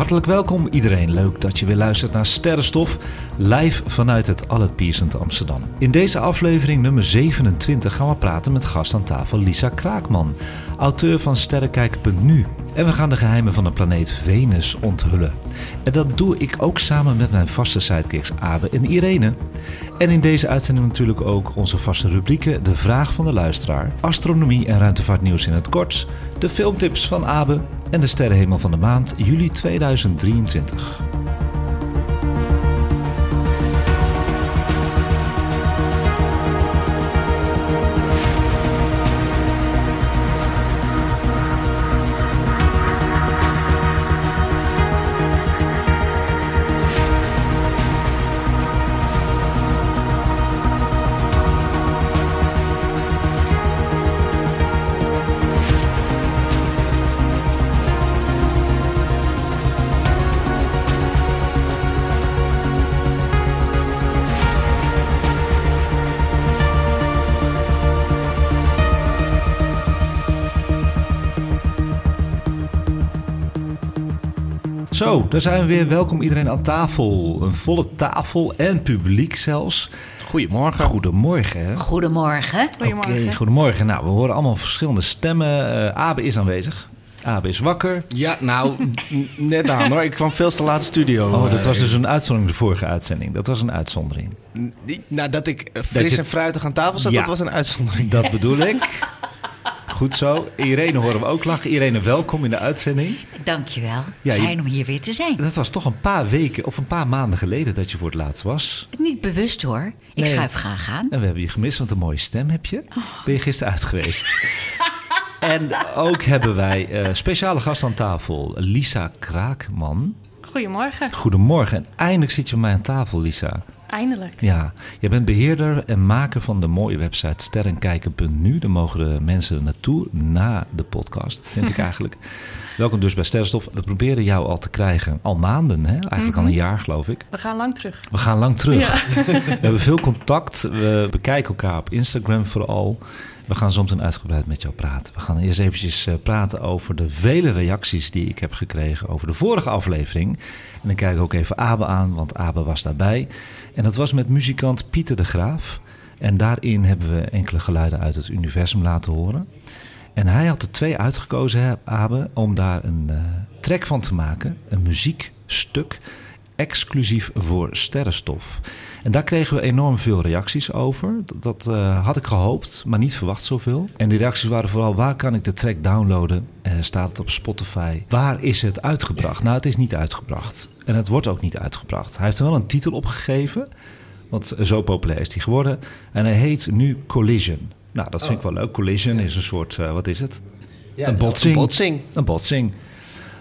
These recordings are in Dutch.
Hartelijk welkom iedereen. Leuk dat je weer luistert naar Sterrenstof, live vanuit het Allet Piercent Amsterdam. In deze aflevering nummer 27 gaan we praten met gast aan tafel Lisa Kraakman, auteur van Sterrenkijken.nu. En we gaan de geheimen van de planeet Venus onthullen. En dat doe ik ook samen met mijn vaste sidekicks Abe en Irene. En in deze uitzending natuurlijk ook onze vaste rubrieken De Vraag van de Luisteraar, Astronomie en Ruimtevaartnieuws in het kort, de filmtips van Abe en de Sterrenhemel van de Maand juli 2023. Zo, daar zijn we weer. Welkom iedereen aan tafel. Een volle tafel en publiek zelfs. Goedemorgen. Goedemorgen. Hè? Goedemorgen. Oké, goedemorgen. Nou, we horen allemaal verschillende stemmen. Eh Abe is aanwezig. Abe is wakker. Ja, nou, net aan hoor. Ik kwam veel te laat studio. Oh, dat eh, was dus een uitzondering, de vorige uitzending. Dat was een uitzondering. n- niet- Nou, dat ik eh, fris je- en fruitig aan tafel zat, Ja. dat was een uitzondering. Dat bedoel ik. Goed zo. Irene horen we ook lachen. Irene, welkom in de uitzending. Dankjewel. Ja, je- Fijn om hier weer te zijn. Dat was toch een paar weken of een paar maanden geleden dat je voor het laatst was. Niet bewust hoor. Ik Nee. schuif graag aan. En we hebben je gemist, want een mooie stem heb je. Ben je gisteren uit geweest? en ook hebben wij eh, speciale gast aan tafel, Lisa Kraakman. Goedemorgen, Goedemorgen. En eindelijk zit je bij mij aan tafel, Lisa. Eindelijk. Ja, jij bent beheerder en maker van de mooie website sterrenkijken.nu. Daar mogen de mensen naartoe na de podcast, vind ik eigenlijk. Welkom dus bij Sterrenstof. We proberen jou al te krijgen, al maanden, hè? eigenlijk al een jaar geloof ik. We gaan lang terug. We gaan lang terug. We hebben veel contact. We bekijken elkaar op Instagram vooral. We gaan soms uitgebreid met jou praten. We gaan eerst eventjes eh, praten over de vele reacties die ik heb gekregen over de vorige aflevering. En dan kijk ik ook even Abe aan, want Abe was daarbij. En dat was met muzikant Pieter de Graaf. En daarin hebben we enkele geluiden uit het universum laten horen. En hij had er twee uitgekozen, Abe, om daar een eh, track van te maken. Een muziekstuk exclusief voor sterrenstof. En daar kregen we enorm veel reacties over. Dat, dat, eh, had ik gehoopt, maar niet verwacht zoveel. En die reacties waren vooral: waar kan ik de track downloaden? Eh, staat het op Spotify? Waar is het uitgebracht? Nou, het is niet uitgebracht. En het wordt ook niet uitgebracht. Hij heeft er wel een titel opgegeven. Want zo populair is hij geworden. En hij heet nu Collision. Nou, dat vind ik wel leuk. Collision is een soort, eh, wat is het? Ja, een botsing. Een botsing. Een botsing.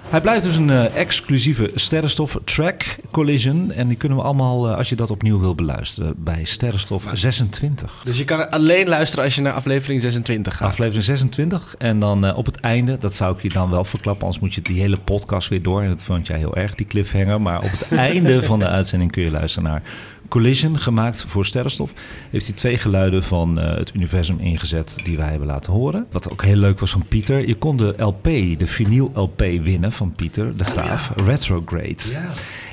Hij blijft dus een eh, exclusieve sterrenstof track collision. En die kunnen we allemaal, eh, als je dat opnieuw wil beluisteren, bij sterrenstof 26. Dus je kan alleen luisteren als je naar aflevering 26 gaat. Aflevering 26. En dan eh, op het einde, dat zou ik je dan wel verklappen, anders moet je die hele podcast weer door. En dat vond jij heel erg, die cliffhanger. Maar op het einde van de uitzending kun je luisteren naar Collision, gemaakt voor sterrenstof. Heeft hij twee geluiden van eh, het universum ingezet die wij hebben laten horen. Wat ook heel leuk was van Pieter. Je kon de LP, de vinyl LP winnen van Pieter de Graaf, Retrograde.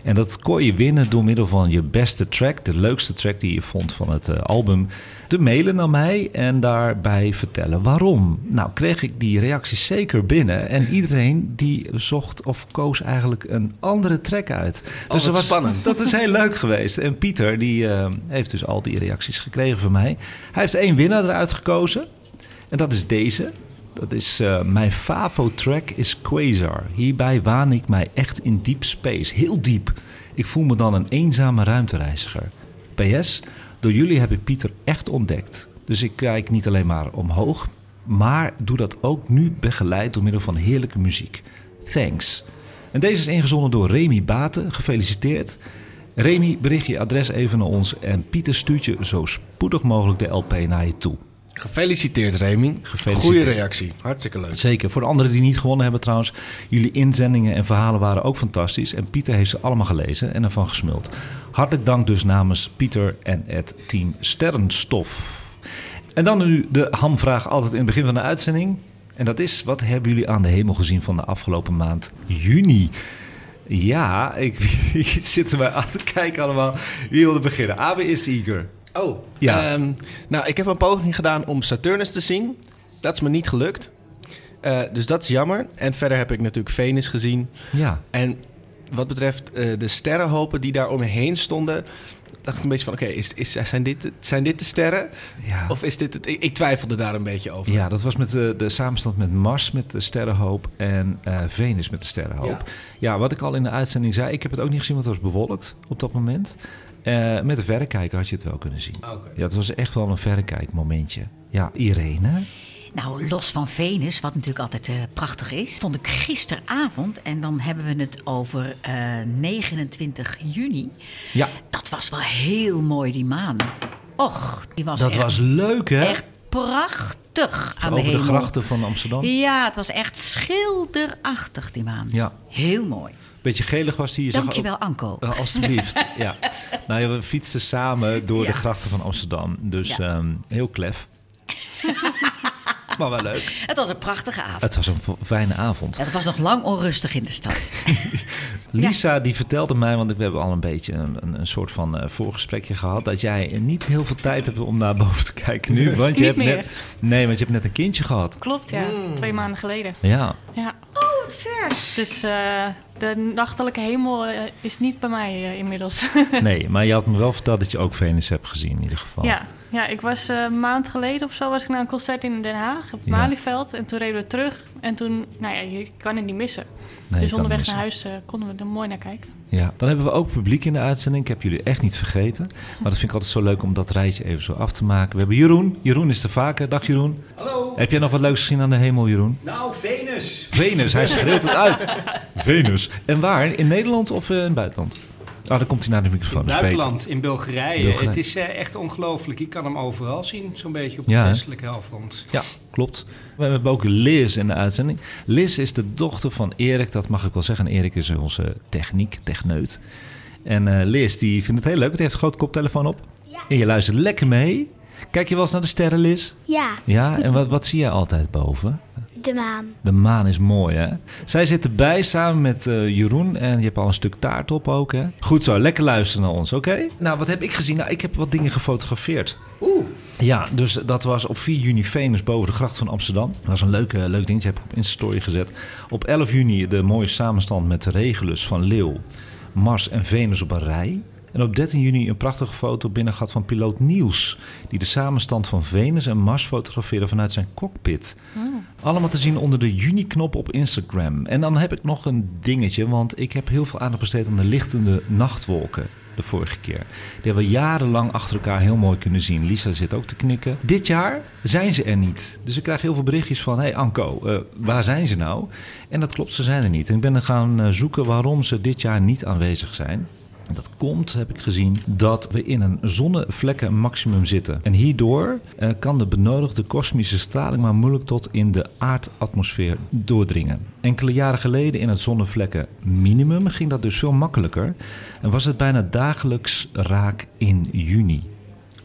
En dat kon je winnen door middel van je beste track, de leukste track die je vond van het eh, album, te mailen naar mij en daarbij vertellen waarom. Nou, kreeg ik die reacties zeker binnen en iedereen die zocht of koos eigenlijk een andere track uit. wat er spannend. Dat is heel leuk geweest. En Pieter, die eh, heeft dus al die reacties gekregen van mij. Hij heeft één winnaar eruit gekozen en dat is deze. Dat is eh, mijn favo-track is Quasar. Hierbij waan ik mij echt in deep space. Heel diep. Ik voel me dan een eenzame ruimtereiziger. PS, door jullie heb ik Pieter echt ontdekt. Dus ik kijk niet alleen maar omhoog, maar doe dat ook nu begeleid door middel van heerlijke muziek. Thanks. En deze is ingezonden door Remy Baten. Gefeliciteerd. Remy, bericht je adres even naar ons en Pieter stuurt je zo spoedig mogelijk de LP naar je toe. Gefeliciteerd, Remy. Gefeliciteerd. Goede reactie. Hartstikke leuk. Zeker. Voor de anderen die niet gewonnen hebben trouwens. Jullie inzendingen en verhalen waren ook fantastisch. En Pieter heeft ze allemaal gelezen en ervan gesmuld. Hartelijk dank dus namens Pieter en het team Sterrenstof. En dan nu de hamvraag altijd in het begin van de uitzending. En dat is, wat hebben jullie aan de hemel gezien van de afgelopen maand juni? Ja, ik, ik zit er maar aan te kijken allemaal. Wie wilde beginnen? Abe is eager. Oh, Ja. ehm, nou, ik heb een poging gedaan om Saturnus te zien. Dat is me niet gelukt. Eh, dus dat is jammer. En verder heb ik natuurlijk Venus gezien. Ja. En wat betreft eh, de sterrenhopen die daar omheen stonden... dacht een beetje van, oké, is, is, zijn, dit, de- zijn dit de sterren? Ja. Of is dit het... Ik, ik twijfelde daar een beetje over. Ja, dat was met de, de samenstand met Mars met de sterrenhoop en eh, Venus met de sterrenhoop. Ja. wat ik al in de uitzending zei, ik heb het ook niet gezien, want het was bewolkt op dat moment. Eh, met een verrekijker had je het wel kunnen zien. Oké. Ja, het was echt wel een verrekijkmomentje. Ja, Irene. Nou, los van Venus, wat natuurlijk altijd eh, prachtig is, vond ik gisteravond, en dan hebben we het over eh, 29 juni. Ja, Dat was wel heel mooi, die maan. Och, die was dat echt, was leuk hè? echt prachtig aan de Over de hemel. grachten van Amsterdam. Ja, het was echt schilderachtig, die maan. Ja. Heel mooi. Beetje gelig was die. Je zag Dankjewel, Anko. Eh, alsjeblieft, ja. Nou, ja, we fietsten samen door Ja. de grachten van Amsterdam. Dus Ja. ehm, heel klef. maar wel leuk. Het was een prachtige avond. Het was een fijne avond. Ja, het was nog lang onrustig in de stad. Lisa die vertelde mij, want we hebben al een beetje een, een, soort van eh, voorgesprekje gehad, dat jij niet heel veel tijd hebt om naar boven te kijken nu. Want je Niet hebt meer. net, nee, want je hebt net een kindje gehad. Klopt, ja. Twee maanden geleden. Ja, Ja. Vers. Dus eh, de nachtelijke hemel eh, is niet bij mij eh, inmiddels. nee, maar je had me wel verteld dat je ook Venus hebt gezien in ieder geval. ja. ja, ik was eh, een maand geleden of zo was ik naar een concert in Den Haag, op Ja. Malieveld. En toen reden we terug. En toen, nou ja, je kan het niet missen. Nee, dus onderweg naar huis eh, konden we er mooi naar kijken. Ja, dan hebben we ook publiek in de uitzending. Ik heb jullie echt niet vergeten. Maar dat vind ik altijd zo leuk om dat rijtje even zo af te maken. We hebben Jeroen. Jeroen is er vaker. Dag Jeroen. Hallo. Heb jij nog wat leuks gezien aan de hemel, Jeroen? Nou, Venus. Venus, hij schreeuwt het uit. Venus. En waar? In Nederland of eh, in het buitenland? Ah, dan komt hij naar de microfoon. In. Duitsland, in Bulgarije. Bulgarije. Het is eh, echt ongelooflijk. Je kan hem overal zien, zo'n beetje op de Ja, westelijke helft. Ja, klopt. We hebben ook Liz in de uitzending. Liz is de dochter van Erik, dat mag ik wel zeggen. En Erik is onze techniek, techneut. En eh, Liz, die vindt het heel leuk. Die heeft een grote koptelefoon op. En je luistert lekker mee. Kijk je wel eens naar de sterren, Liz? Ja, Ja, en wat, wat zie je altijd boven? De maan. De maan is mooi, hè? Zij zit erbij samen met eh, Jeroen. En je hebt al een stuk taart op ook, hè? Goed zo, lekker luisteren naar ons, oké? Nou, wat heb ik gezien? Nou, ik heb wat dingen gefotografeerd. Oeh. Ja, dus dat was op 4 juni Venus boven de gracht van Amsterdam. Dat was een leuk, eh, leuk dingetje, heb ik op Insta-story gezet. Op 11 juni de mooie samenstand met de Regulus van Leeuw, Mars en Venus op een rij. En op 13 juni een prachtige foto binnengat van piloot Niels... die de samenstand van Venus en Mars fotografeerde vanuit zijn cockpit. Allemaal te zien onder de juni-knop op Instagram. En dan heb ik nog een dingetje, want ik heb heel veel aandacht besteed aan de lichtende nachtwolken de vorige keer. Die hebben we jarenlang achter elkaar heel mooi kunnen zien. Lisa zit ook te knikken. Dit jaar zijn ze er niet. Dus ik krijg heel veel berichtjes van... hey Anko, eh, waar zijn ze nou? En dat klopt, ze zijn er niet. En ik ben er gaan eh, zoeken waarom ze dit jaar niet aanwezig zijn. Dat komt, heb ik gezien, dat we in een zonnevlekken maximum zitten. En hierdoor eh, kan de benodigde kosmische straling maar moeilijk tot in de aardatmosfeer doordringen. Enkele jaren geleden in het zonnevlekken minimum ging dat dus veel makkelijker. En was het bijna dagelijks raak in juni.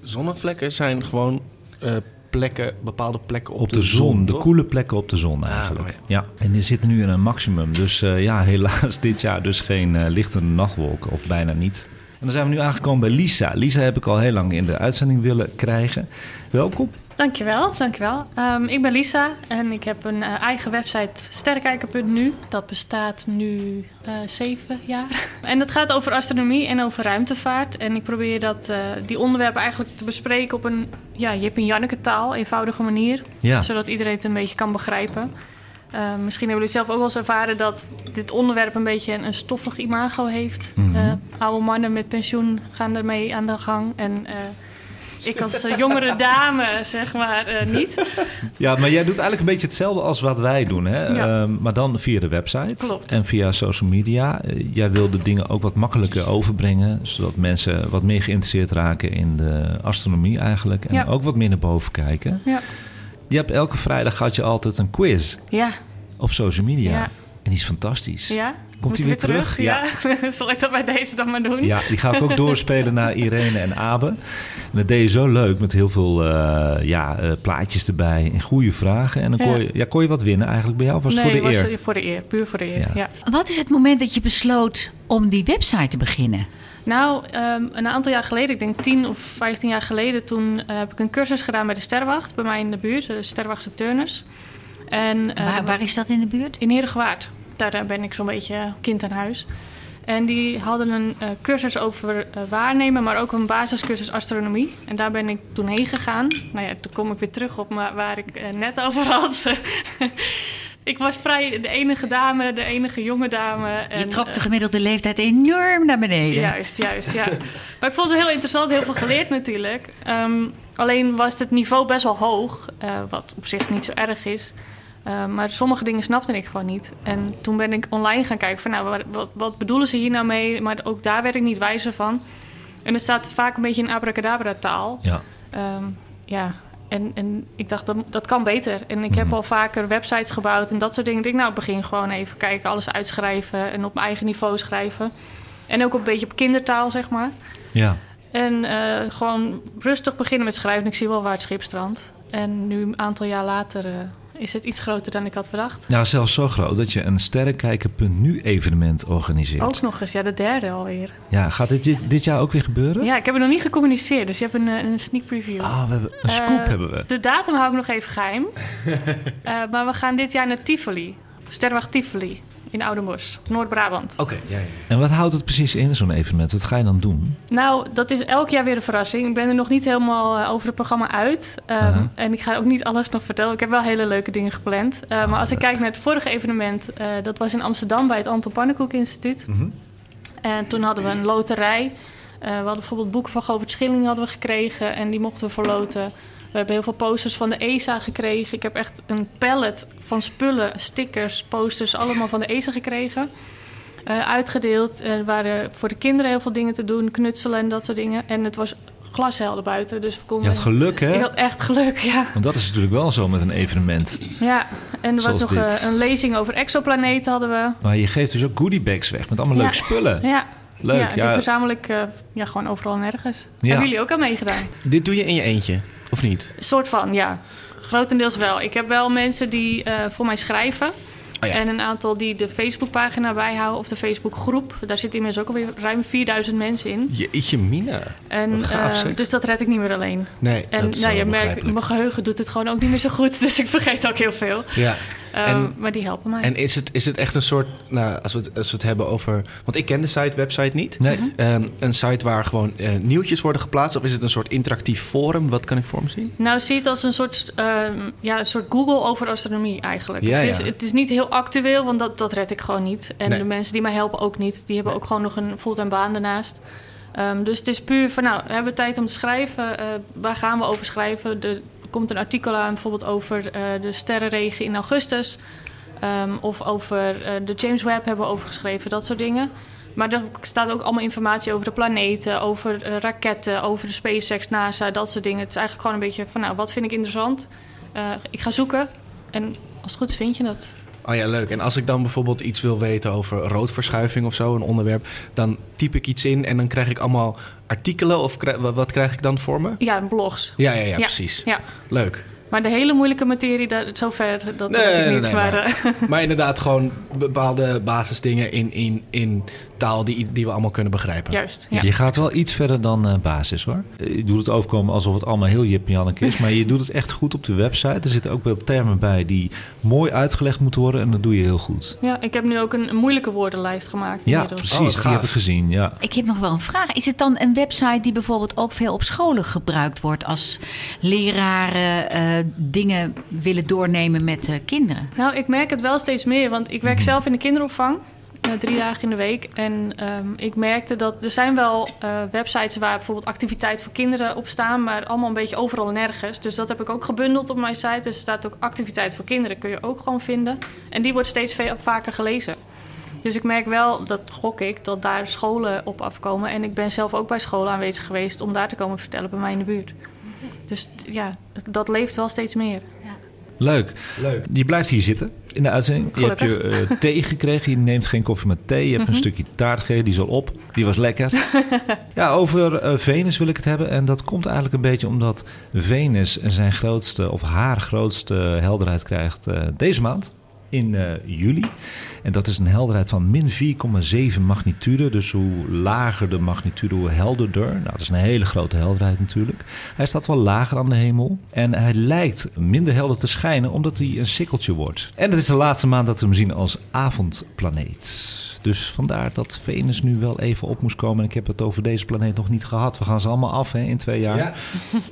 Zonnevlekken zijn gewoon eh, plekken, bepaalde plekken op, Op de, zon, de koele plekken op de zon eigenlijk. mooi. ja. En die zitten nu in een maximum. Dus eh, ja, helaas dit jaar dus geen eh, lichtende nachtwolken. Of bijna niet. En dan zijn we nu aangekomen bij Lisa. Lisa heb ik al heel lang in de uitzending willen krijgen. Welkom. Dankjewel, dankjewel. Ehm, ik ben Lisa en ik heb een eh, eigen website sterrenkijker.nu. Dat bestaat nu eh, zeven jaar. En dat gaat over astronomie en over ruimtevaart. En ik probeer dat, eh, die onderwerpen eigenlijk te bespreken op een ja, Jip en Janneke taal, eenvoudige manier. Ja. Zodat iedereen het een beetje kan begrijpen. Eh, misschien hebben jullie zelf ook wel eens ervaren dat dit onderwerp een beetje een, een stoffig imago heeft. Eh, oude mannen met pensioen gaan ermee aan de gang. En Ik als eh, jongere dame, zeg maar, eh, niet. Ja, maar jij doet eigenlijk een beetje hetzelfde als wat wij doen. Hè? Ja. Ehm, maar dan via de website Klopt. en via social media. Eh, jij wil de dingen ook wat makkelijker overbrengen. Zodat mensen wat meer geïnteresseerd raken in de astronomie eigenlijk. En Ja. ook wat meer naar boven kijken. Ja. Je hebt elke vrijdag had je altijd een quiz Ja, op social media. Ja. En die is fantastisch. ja. Komt hij weer terug? Ja. Zal ik dat bij deze dan maar doen? Ja, die ga ik ook doorspelen naar Irene en Abe. En dat deed je zo leuk met heel veel eh, ja, eh, plaatjes erbij en goede vragen. En dan kon Ja. je, ja, kon je wat winnen eigenlijk bij jou? Of was het voor de was eer? voor de eer. Puur voor de eer, Ja. ja. Wat is het moment dat je besloot om die website te beginnen? Nou, ehm, een aantal jaar geleden, ik denk 10 of 15 jaar geleden, toen eh, heb ik een cursus gedaan bij de Sterwacht, bij mij in de buurt, de Sterwachtse Turners. En, eh, Waar, waar is dat in de buurt? In Herengewaard. Daar eh, ben ik zo'n beetje kind aan huis. En die hadden een eh, cursus over eh, waarnemen, maar ook een basiscursus astronomie. En daar ben ik toen heen gegaan. Nou ja, toen kom ik weer terug op waar ik net over had. ik was vrij de enige dame, de enige jonge dame. Je En, trok eh, de gemiddelde leeftijd enorm naar beneden. Juist, juist, ja. maar ik vond het heel interessant, heel veel geleerd natuurlijk. Ehm, alleen was het niveau best wel hoog, wat op zich niet zo erg is. Eh, maar sommige dingen snapte ik gewoon niet. En toen ben ik online gaan kijken van, nou, wat, wat, bedoelen ze hier nou mee? Maar ook daar werd ik niet wijzer van. En het staat vaak een beetje in abracadabra taal. Ja. Ehm, ja, en, en ik dacht, dat, dat kan beter. En ik heb Mhm. al vaker websites gebouwd en dat soort dingen. Ik denk, nou, begin gewoon even kijken, alles uitschrijven en op mijn eigen niveau schrijven. En ook een beetje op kindertaal, zeg maar. ja. En eh, gewoon rustig beginnen met schrijven. Ik zie wel waar het schip strandt. En nu, een aantal jaar later, eh, is het iets groter dan ik had verwacht. Nou, zelfs zo groot dat je een sterrenkijker.nu evenement organiseert. Ook nog eens, ja, de derde alweer. Ja, gaat dit, dit, dit jaar ook weer gebeuren? Ja, ik heb het nog niet gecommuniceerd, dus je hebt een, eh, een sneak preview. Ah, we hebben een scoop Eh, hebben we. De datum hou ik nog even geheim. Eh, maar we gaan dit jaar naar Tivoli. Sterwacht Tivoli in Oudenbosch, Noord-Brabant. Oké, ja, ja. En wat houdt het precies in, zo'n evenement? Wat ga je dan doen? Nou, dat is elk jaar weer een verrassing. Ik ben er nog niet helemaal eh, over het programma uit. Ehm. En ik ga ook niet alles nog vertellen. Ik heb wel hele leuke dingen gepland. Eh, maar als ik kijk naar het vorige evenement... eh, dat was in Amsterdam bij het Anton Pannenkoek Instituut. Mhm. En toen hadden we een loterij. Eh, we hadden bijvoorbeeld boeken van Govert Schilling hadden we gekregen. En die mochten we verloten. We hebben heel veel posters van de ESA gekregen. Ik heb echt een pallet van spullen, stickers, posters... allemaal van de ESA gekregen eh, uitgedeeld. Er waren voor de kinderen heel veel dingen te doen, knutselen en dat soort dingen. En het was glashelder buiten, dus we Je konden... had geluk, hè? Ik had echt geluk, ja. Want dat is natuurlijk wel zo met een evenement. ja. En er was nog dit. eh, een lezing over exoplaneten hadden we. Maar je geeft dus ook goodiebags weg met allemaal Ja. leuke spullen. Ja. Leuk, ja, die ja. verzamel ik eh, ja, gewoon overal en nergens. Ja. Hebben jullie ook aan meegedaan? Dit doe je in je eentje, of niet? soort van, ja. Grotendeels wel. Ik heb wel mensen die eh, voor mij schrijven. Oh ja. En een aantal die de Facebookpagina bijhouden of de Facebookgroep. Daar zitten inmiddels ook alweer ruim 4000 mensen in. Jeetje mina. En, Wat gaaf, eh, dus dat red ik niet meer alleen. Nee, En dat is nou, je merkt, mijn geheugen doet het gewoon ook niet meer zo goed. Dus ik vergeet ook heel veel. Ja. En- maar die helpen mij. En is het, is het echt een soort, nou, als we, het, als we het hebben over... Want ik ken de site, website niet. Nee. Ehm, een site waar gewoon eh, nieuwtjes worden geplaatst? Of is het een soort interactief forum? Wat kan ik voor me zien? Nou, zie het als een soort, ehm, ja, een soort Google over astronomie eigenlijk. Ja, het, is, ja. het is niet heel actueel, want dat, dat red ik gewoon niet. En Nee. de mensen die mij helpen ook niet. Die hebben ook gewoon nog een fulltime baan daarnaast. Ehm, dus het is puur van, nou, we hebben tijd om te schrijven. Eh, waar gaan we over schrijven? Er komt een artikel aan bijvoorbeeld over eh, de sterrenregen in augustus. Ehm, of over eh, de James Webb hebben we over geschreven, dat soort dingen. Maar er staat ook allemaal informatie over de planeten, over eh, raketten, over de SpaceX, NASA, dat soort dingen. Het is eigenlijk gewoon een beetje van, nou, wat vind ik interessant? Ik ga zoeken en als het goed is vind je dat. Oh ja, leuk. En als ik dan bijvoorbeeld iets wil weten over roodverschuiving of zo, een onderwerp, dan typ ik iets in en dan krijg ik allemaal artikelen of wat krijg ik dan voor me? Ja, blogs. Ja, ja, ja, precies. Ja. Leuk. Maar de hele moeilijke materie, daar, zover, dat weet ik niet. maar, eh, maar inderdaad gewoon bepaalde basisdingen in, in, in taal die, die we allemaal kunnen begrijpen. juist. Ja. Je gaat wel iets verder dan eh, basis hoor. Eh, Je doet het overkomen alsof het allemaal heel Jip en Janneke is. maar je doet het echt goed op de website. Er zitten ook wel termen bij die mooi uitgelegd moeten worden. En dat doe je heel goed. ja, ik heb nu ook een, een moeilijke woordenlijst gemaakt. Ja, inmiddels. precies. Oh, die heb ik gezien. Ja. Ik heb nog wel een vraag. Is het dan een website die bijvoorbeeld ook veel op scholen gebruikt wordt als leraren eh, dingen willen doornemen met kinderen? Nou, ik merk het wel steeds meer, want ik werk zelf in de kinderopvang. Eh, drie dagen in de week. En ehm, ik merkte dat er zijn wel eh, websites waar bijvoorbeeld activiteit voor kinderen op staan, maar allemaal een beetje overal en nergens. Dus dat heb ik ook gebundeld op mijn site. Dus er staat ook activiteit voor kinderen, kun je ook gewoon vinden. En die wordt steeds veel, vaker gelezen. Dus ik merk wel, dat gok ik, dat daar scholen op afkomen. En ik ben zelf ook bij scholen aanwezig geweest om daar te komen vertellen bij mij in de buurt. Dus ja, dat leeft wel steeds meer. Leuk. Leuk. Je blijft hier zitten in de uitzending. Je hebt je eh, thee gekregen. Je neemt geen koffie met thee. Je hebt een stukje taart gegeven. Die is al op. Die was lekker. ja, over eh, Venus wil ik het hebben. En dat komt eigenlijk een beetje omdat Venus zijn grootste of haar grootste helderheid krijgt eh, deze maand. In eh, juli. En dat is een helderheid van min 4,7 magnitude. Dus hoe lager de magnitude, hoe helderder. Nou, dat is een hele grote helderheid natuurlijk. Hij staat wel lager aan de hemel. En hij lijkt minder helder te schijnen omdat hij een sikkeltje wordt. En het is de laatste maand dat we hem zien als avondplaneet. Dus vandaar dat Venus nu wel even op moest komen. En ik heb het over deze planeet nog niet gehad. We gaan ze allemaal af hè, in twee jaar. Ja.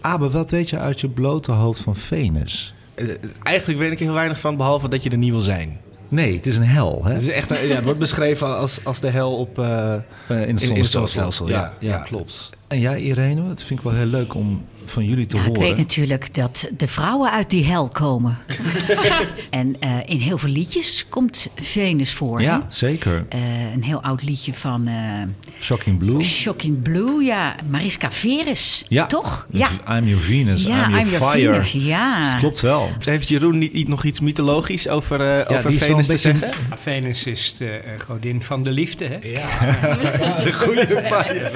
Abe, wat weet je uit je blote hoofd van Venus? Eh, eigenlijk weet ik er heel weinig van, behalve dat je er niet wil zijn. Nee, het is een hel. Hè? Het, is echt een- ja, het wordt beschreven als, als de hel op... eh, Eh, in het zonnestelsel, Ja, ja, ja. klopt. En jij, Irene, dat vind ik wel heel leuk om van jullie te Ja, ik horen. weet natuurlijk dat de vrouwen uit die hel komen. en eh, in heel veel liedjes komt Venus voor. Ja, zeker. Eh, een heel oud liedje van eh, Shocking Blue. Shocking Blue, ja. Mariska Veres, Ja. toch? Ja, I'm your Venus, ja I'm your fire. Venus, ja. Dat klopt wel. heeft Jeroen niet, niet nog iets mythologisch over, eh over Venus te beetje- zeggen? Ja, Venus is de godin van de liefde, hè? Dat is een goede fire.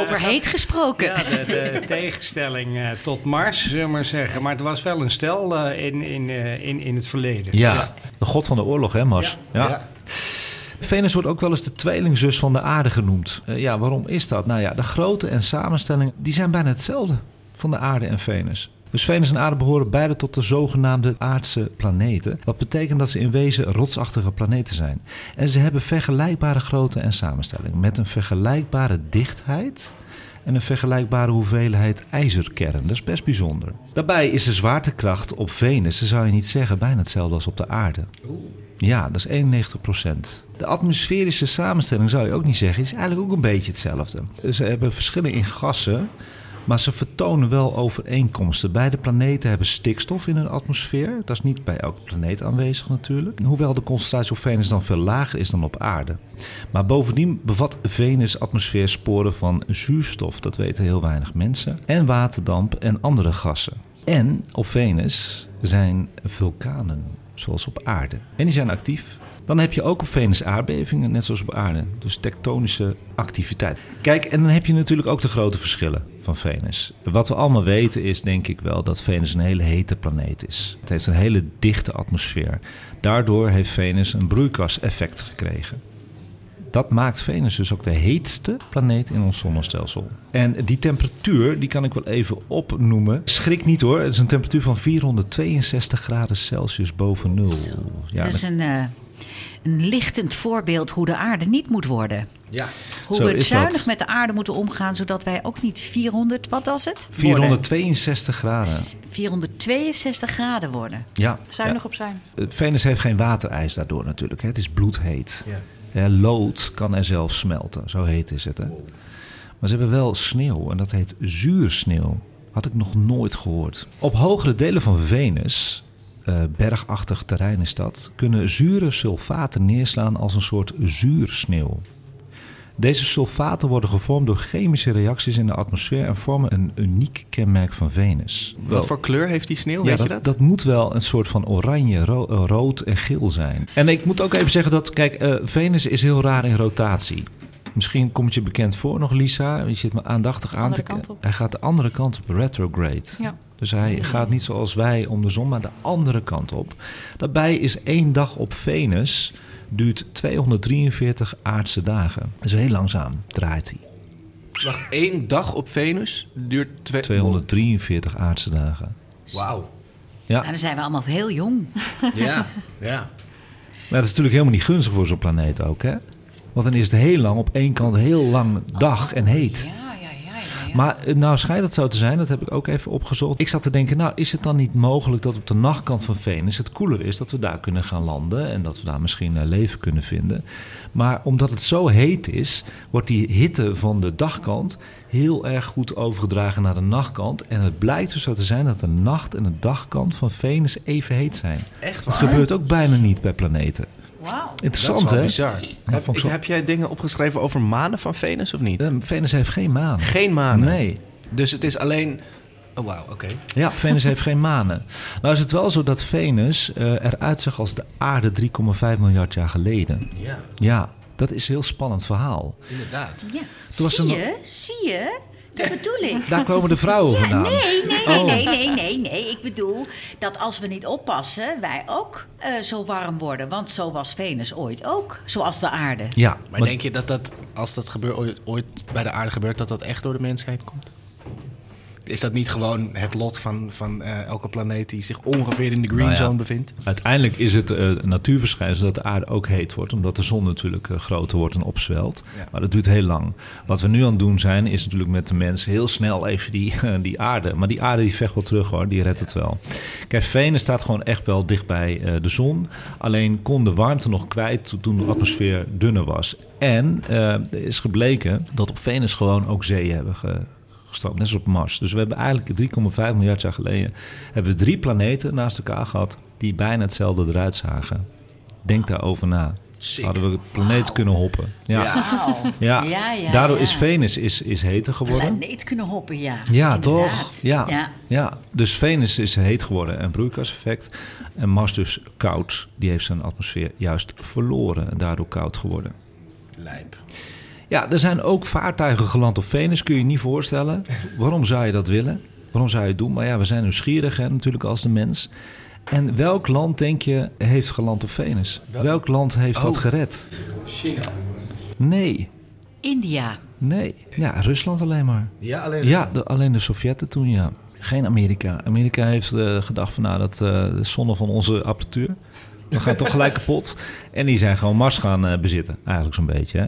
Over heet gesproken. Ja, de, de tegenstelling tot Mars, zullen we maar zeggen. Maar het was wel een stel eh, in, in, eh, in, in het verleden. Ja, de god van de oorlog, hè, Mars? Ja. Ja. Venus wordt ook wel eens de tweelingzus van de aarde genoemd. Eh, ja, waarom is dat? Nou ja, de grootte en samenstelling die zijn bijna hetzelfde van de aarde en Venus. Dus Venus en aarde behoren beide tot de zogenaamde aardse planeten. Wat betekent dat ze in wezen rotsachtige planeten zijn. En ze hebben vergelijkbare grootte en samenstelling. Met een vergelijkbare dichtheid en een vergelijkbare hoeveelheid ijzerkern. Dat is best bijzonder. Daarbij is de zwaartekracht op Venus, dat zou je niet zeggen, bijna hetzelfde als op de aarde. Ja, dat is 91% De atmosferische samenstelling zou je ook niet zeggen, is eigenlijk ook een beetje hetzelfde. Ze hebben verschillen in gassen, maar ze vertonen wel overeenkomsten. Beide planeten hebben stikstof in hun atmosfeer. Dat is niet bij elke planeet aanwezig natuurlijk. Hoewel de concentratie op Venus dan veel lager is dan op aarde. Maar bovendien bevat Venus atmosfeer sporen van zuurstof. Dat weten heel weinig mensen. En waterdamp en andere gassen. En op Venus zijn vulkanen, zoals op aarde. En die zijn actief. Dan heb je ook op Venus aardbevingen, net zoals op aarde. Dus tektonische activiteit. Kijk, en dan heb je natuurlijk ook de grote verschillen van Venus. Wat we allemaal weten is denk ik wel dat Venus een hele hete planeet is. Het heeft een hele dichte atmosfeer. Daardoor heeft Venus een broeikaseffect gekregen. Dat maakt Venus dus ook de heetste planeet in ons zonnestelsel. En die temperatuur, die kan ik wel even opnoemen. Schrik niet hoor, het is een temperatuur van 462 graden Celsius boven nul. Ja, dat is een, eh, een lichtend voorbeeld hoe de aarde niet moet worden. Ja. Hoe Zo we zuinig dat. met de aarde moeten omgaan, zodat wij ook niet 400, wat was het? Worden. 462 graden. 462 graden worden. Ja. Zuinig op zijn. ja. Venus heeft geen waterijs daardoor natuurlijk. Hè. Het is bloedheet. Ja. Lood kan er zelf smelten, zo heet is het. Hè. Maar ze hebben wel sneeuw en dat heet zuursneeuw. Had ik nog nooit gehoord. Op hogere delen van Venus, eh, bergachtig terrein is dat, kunnen zure sulfaten neerslaan als een soort zuursneeuw. Deze sulfaten worden gevormd door chemische reacties in de atmosfeer en vormen een uniek kenmerk van Venus. Wat voor kleur heeft die sneeuw, Ja, weet dat, je dat? dat moet wel een soort van oranje, ro- eh, rood en geel zijn. En ik moet ook even zeggen dat, kijk, eh, Venus is heel raar in rotatie. Misschien komt je bekend voor nog, Lisa. Je zit me aandachtig aan te op. Hij gaat de andere kant op, retrograde. Ja. Dus hij gaat niet zoals wij om de zon, maar de andere kant op. Daarbij is één dag op Venus duurt 243 aardse dagen. Dus heel langzaam draait hij. Wacht, één dag op Venus duurt twee... 243 aardse dagen. Wauw. Ja. Nou, dan zijn we allemaal heel jong. Ja, ja. Maar dat is natuurlijk helemaal niet gunstig voor zo'n planeet ook, hè? Want dan is het heel lang op één kant heel lang dag en heet. Ja. Maar eh, nou schijnt het zo te zijn, dat heb ik ook even opgezocht. Ik zat te denken, nou is het dan niet mogelijk dat op de nachtkant van Venus het koeler is, dat we daar kunnen gaan landen en dat we daar misschien eh, leven kunnen vinden. Maar omdat het zo heet is, wordt die hitte van de dagkant heel erg goed overgedragen naar de nachtkant. En het blijkt dus zo te zijn dat de nacht- en de dagkant van Venus even heet zijn. Echt Dat gebeurt ook bijna niet bij planeten. Wauw. Interessant, hè? bizar. heb, ik zo- heb jij dingen opgeschreven over manen van Venus of niet? Eh, Venus heeft geen maan. Geen manen? Nee. Dus het is alleen... Oh, wauw, oké. Ja, Venus heeft geen manen. Nou is het wel zo dat Venus eh, eruit zag als de aarde 3,5 miljard jaar geleden. Ja, Ja, dat is een heel spannend verhaal. inderdaad. Ja. Toen Zie je? Zie je? Dat bedoel ik. Daar komen de vrouwen Ja, vandaan. nee, nee, nee, Oh. nee, nee, nee, nee. Ik bedoel dat als we niet oppassen, wij ook eh, zo warm worden. Want zo was Venus ooit ook, zoals de aarde. Ja, Maar denk je dat dat, als dat gebeurt, ooit, ooit bij de aarde gebeurt, dat dat echt door de mensheid komt? Is dat niet gewoon het lot van, van eh, elke planeet die zich ongeveer in de green Nou ja. zone bevindt? Uiteindelijk is het een natuurverschijnsel dat de aarde ook heet wordt, omdat de zon natuurlijk eh, groter wordt en opzwelt. Ja. Maar dat duurt heel lang. Wat we nu aan het doen zijn, is natuurlijk met de mensen heel snel even die, die aarde. Maar die aarde die vecht wel terug hoor, die redt het wel. Kijk, Venus staat gewoon echt wel dicht bij de zon. Alleen kon de warmte nog kwijt toen de atmosfeer dunner was. En er is gebleken dat op Venus gewoon ook zeeën hebben ge, net als op Mars. Dus we hebben eigenlijk 3,5 miljard jaar geleden hebben we drie planeten naast elkaar gehad die bijna hetzelfde eruit zagen. Denk daarover na. Sick. Hadden we de planeet kunnen hoppen. Ja. Ja. Ja. ja, ja, Daardoor ja. is Venus is, is heter geworden. Planeet kunnen hoppen, ja. Ja, Inderdaad. toch? Ja. ja. Ja. dus Venus is heet geworden en broeikaseffect. En Mars dus koud. Die heeft zijn atmosfeer juist verloren en daardoor koud geworden. Lijp. Ja, er zijn ook vaartuigen geland op Venus. Kun je je niet voorstellen. Waarom zou je dat willen? Waarom zou je het doen? Maar ja, we zijn nieuwsgierig hè, natuurlijk als de mens. En welk land, denk je, heeft geland op Venus? Welk land heeft dat Oh. gered? Nee, India. nee. Ja, Rusland alleen maar. Ja, alleen... Ja, de- alleen de Sovjetten toen, ja. Geen Amerika. Amerika heeft eh, gedacht van, nou, dat eh, de zonde van onze apparatuur. We gaan toch gelijk kapot. En die zijn gewoon Mars gaan eh, bezitten, eigenlijk zo'n beetje. Hè?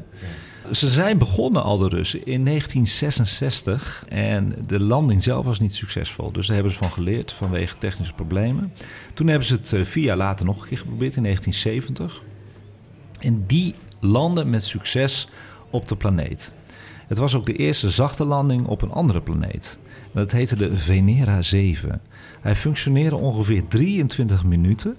Ze zijn begonnen al, de Russen, in 1966. En de landing zelf was niet succesvol. Dus daar hebben ze van geleerd vanwege technische problemen. Toen hebben ze het eh, vier jaar later nog een keer geprobeerd, in 1970. En die landen met succes op de planeet. Het was ook de eerste zachte landing op een andere planeet. Dat heette de Venera 7. Hij functioneerde ongeveer 23 minuten.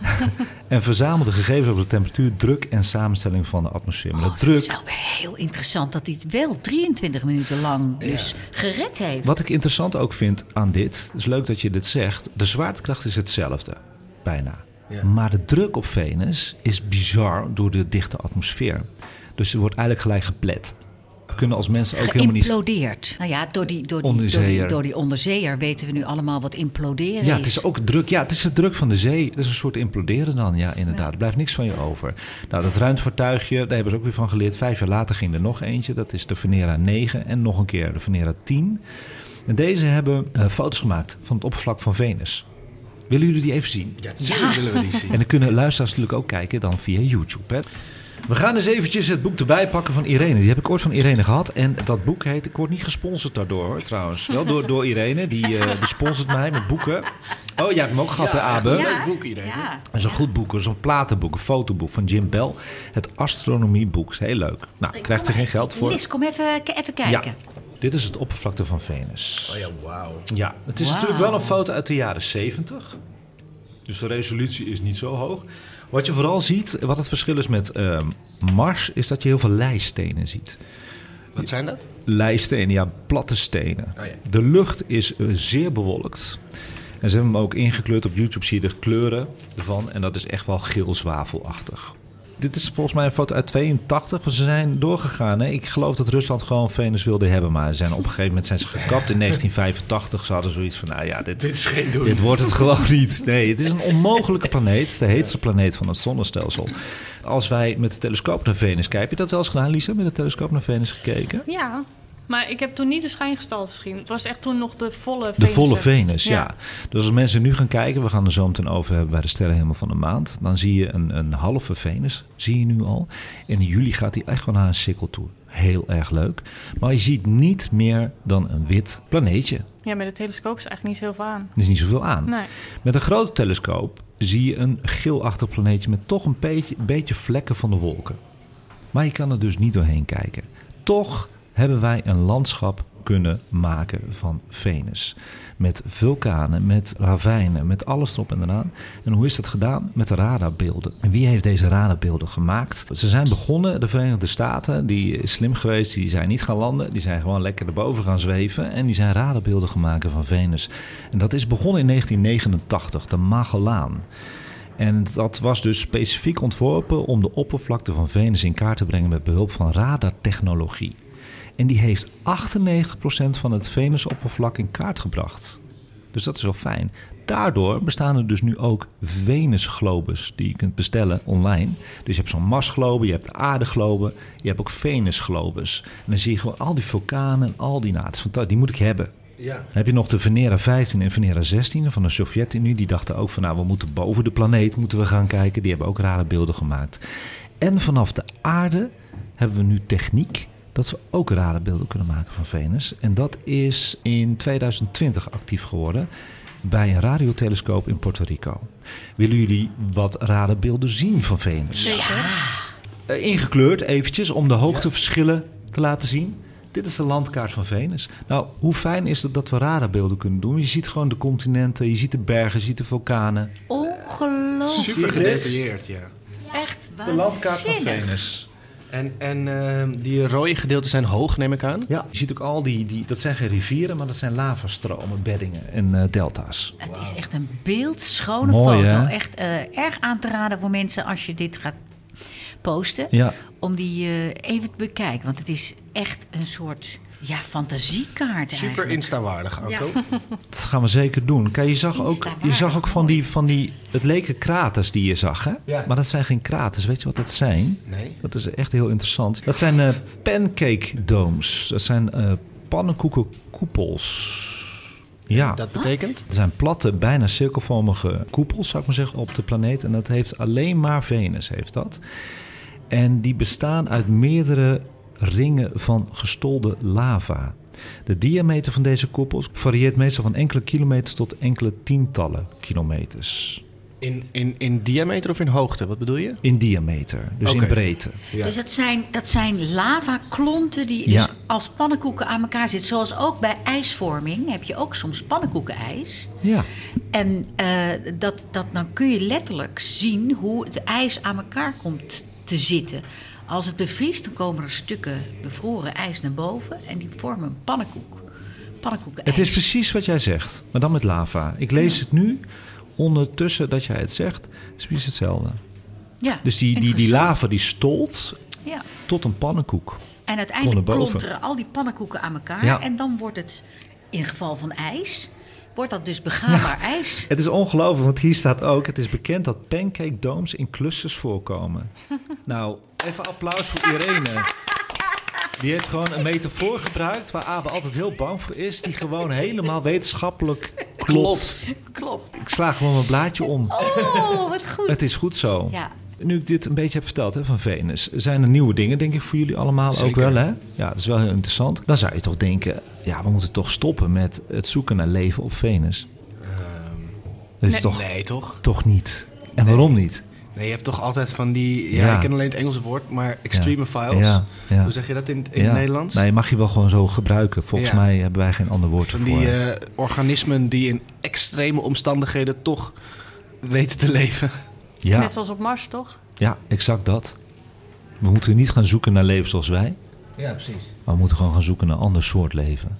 en verzamelde gegevens over de temperatuur, druk en samenstelling van de atmosfeer. Maar de Oh, Het druk, is wel weer heel interessant dat hij het wel 23 minuten lang dus gered heeft. wat ik interessant ook vind aan dit, is leuk dat je dit zegt. De zwaartekracht is hetzelfde, bijna. Ja. Maar de druk op Venus is bizar door de dichte atmosfeer. Dus er wordt eigenlijk gelijk geplet. Kunnen als mensen ook helemaal niet... Geïmplodeerd. Nou ja, door die, door, die, door, Onderzeeër. die, door die onderzeeër weten we nu allemaal wat imploderen Ja, is. het is ook druk. Ja, het is de druk van de zee. Het is een soort imploderen dan, ja, inderdaad. Er blijft niks van je over. Nou, dat ruimtevaartuigje, daar hebben ze ook weer van geleerd. Vijf jaar later ging er nog eentje. Dat is de Venera 9 en nog een keer de Venera 10. En deze hebben eh, foto's gemaakt van het oppervlak van Venus. Willen jullie die even zien? Ja, natuurlijk willen we die zien. En dan kunnen luisteraars natuurlijk ook kijken dan via YouTube. Hè. We gaan eens eventjes het boek erbij pakken van Irene. Die heb ik ooit van Irene gehad. En dat boek heet... Ik word niet gesponsord daardoor hoor, trouwens. Wel door, door Irene. Die, eh, die sponsort mij met boeken. Oh, jij hebt hem ook gehad, hè, Abe? leuk boek, Irene. Ja. Dat is een goed boek. Dat is een platenboek, een fotoboek van Jim Bell. Het astronomieboek. Is heel leuk. Nou, krijgt er geen geld voor. Lis, kom even, even kijken. Dit is het oppervlakte van Venus. Oh ja, wauw. Ja, het is natuurlijk wel een foto uit de jaren 70. Dus de resolutie is niet zo hoog. Wat je vooral ziet, wat het verschil is met ehm, Mars, is dat je heel veel leistenen ziet. Wat zijn dat? Leistenen, ja, platte stenen. Oh ja. De lucht is eh, zeer bewolkt. En ze hebben hem ook ingekleurd. Op YouTube zie je de kleuren ervan. En dat is echt wel geel zwavelachtig. Dit is volgens mij een foto uit 82. want Ze zijn doorgegaan. Hè? Ik geloof dat Rusland gewoon Venus wilde hebben. Maar ze zijn op een gegeven moment zijn ze gekapt in 1985. Ze hadden zoiets van, nou ja, dit, Dit is geen doen. dit wordt het gewoon niet. Nee, het is een onmogelijke planeet. Het is de heetste planeet van het zonnestelsel. Als wij met de telescoop naar Venus kijken... Heb je dat wel eens gedaan, Lisa? Met de telescoop naar Venus gekeken? Ja, maar ik heb toen niet de schijngestalte gezien. Het was echt toen nog de volle De Venus. volle Venus, ja. Ja. Dus als mensen nu gaan kijken, we gaan er zo meteen over hebben bij de sterrenhemel van de maand. Dan zie je een, een halve Venus, zie je nu al. En in juli gaat hij echt wel naar een cirkel toe. heel erg leuk. Maar je ziet niet meer dan een wit planeetje. Ja, met de telescoop is eigenlijk niet zoveel aan. Er is niet zoveel aan. Nee. Met een grote telescoop zie je een geelachtig planeetje met toch een beetje, beetje vlekken van de wolken. Maar je kan er dus niet doorheen kijken. Toch hebben wij een landschap kunnen maken van Venus. Met vulkanen, met ravijnen, met alles erop en eraan. En hoe is dat gedaan? Met de radarbeelden. En wie heeft deze radarbeelden gemaakt? Ze zijn begonnen, de Verenigde Staten, die is slim geweest, die zijn niet gaan landen, die zijn gewoon lekker erboven gaan zweven en die zijn radarbeelden gemaakt van Venus. En dat is begonnen in 1989, de Magellaan. En dat was dus specifiek ontworpen om de oppervlakte van Venus in kaart te brengen met behulp van radartechnologie. En die heeft 98% van het Venusoppervlak in kaart gebracht. Dus dat is wel fijn. Daardoor bestaan er dus nu ook Venusglobes die je kunt bestellen online. Dus je hebt zo'n Marsglobe, je hebt aardeglobe, je hebt ook Venusglobes. En dan zie je gewoon al die vulkanen en al die... Fantastisch, die moet ik hebben. Ja. Dan heb je nog de Venera 15 en Venera 16 van de Sovjet-Unie. Die dachten ook van nou, we moeten boven de planeet moeten we gaan kijken. Die hebben ook rare beelden gemaakt. En vanaf de aarde hebben we nu techniek dat we ook radarbeelden kunnen maken van Venus. En dat is in 2020 actief geworden bij een radiotelescoop in Puerto Rico. Willen jullie wat radarbeelden zien van Venus? Eh, ingekleurd eventjes om de hoogteverschillen te laten zien. Dit is de landkaart van Venus. Nou, hoe fijn is het dat we radarbeelden kunnen doen? Je ziet gewoon de continenten, je ziet de bergen, je ziet de vulkanen. Ongelooflijk. Super gedetailleerd, ja. Echt De landkaart van. Venus. En, en ehm, die rode gedeelten zijn hoog, neem ik aan. Ja, je ziet ook al die, die, dat zijn geen rivieren, maar dat zijn lavastromen, beddingen en eh, delta's. Het is echt een beeldschone Mooi, foto. hè? Echt eh, erg aan te raden voor mensen als je dit gaat posten. Ja, Om die eh, even te bekijken. Want het is echt een soort ja, fantasiekaart Super instawaardig, Anko. Ja. dat gaan we zeker doen. Kijk, je zag ook, je zag ook van, die, van die... Het leken kraters die je zag, hè? Ja. Maar dat zijn geen kraters. Weet je wat dat zijn? Nee. Dat is echt heel interessant. Dat zijn eh, pancake domes. Dat zijn eh pannenkoekenkoepels. Ja. Dat betekent? Er zijn platte, bijna cirkelvormige koepels, zou ik maar zeggen, op de planeet. En dat heeft alleen maar Venus, heeft dat. En die bestaan uit meerdere ringen van gestolde lava. De diameter van deze koepels varieert meestal van enkele kilometers tot enkele tientallen kilometers. In, in, in diameter of in hoogte? Wat bedoel je? In diameter, dus in breedte. Ja. Dus dat zijn, dat zijn lavaklonten die Ja. dus als pannenkoeken aan elkaar zitten. Zoals ook bij ijsvorming heb je ook soms pannenkoekenijs. Ja, En eh, dat, dat, dan kun je letterlijk zien hoe het ijs aan elkaar komt te zitten. Als het bevriest, dan komen er stukken bevroren ijs naar boven en die vormen een pannenkoek. Pannenkoekenijs. het is precies wat jij zegt, maar dan met lava. Ik lees het nu ondertussen dat jij het zegt. Het is precies hetzelfde. Ja, Dus die, die, die lava die stolt Ja. tot een pannenkoek. En uiteindelijk klonteren al die pannenkoeken aan elkaar. Ja. En dan wordt het, in geval van ijs, wordt dat dus begaanbaar ijs. Het is ongelooflijk, want hier staat ook... het is bekend dat pancake domes in clusters voorkomen. nou, even applaus voor Irene. Die heeft gewoon een metafoor gebruikt... waar Abe altijd heel bang voor is... die gewoon helemaal wetenschappelijk klopt. Klopt. Ik sla gewoon mijn blaadje om. Oh, wat goed. Het is goed zo. Ja. Nu ik dit een beetje heb verteld hè, van Venus, zijn er nieuwe dingen, denk ik, voor jullie allemaal ook wel. Hè? Ja, dat is wel heel interessant. Dan zou je toch denken, ja, we moeten toch stoppen met het zoeken naar leven op Venus. dat is nee. toch, Nee, toch? toch niet. En waarom niet? Nee, je hebt toch altijd van die... Ja, Ja. ik ken alleen het Engelse woord, maar extreme files. Ja, ja. Hoe zeg je dat in, in Ja. het Nederlands? Nee, mag je wel gewoon zo gebruiken. Volgens Ja. mij hebben wij geen ander woord Van ervoor. die eh, organismen die in extreme omstandigheden toch weten te leven. Het is ja, net zoals op Mars, toch? ja, exact dat. We moeten niet gaan zoeken naar leven zoals wij. Ja, precies. Maar we moeten gewoon gaan zoeken naar een ander soort leven.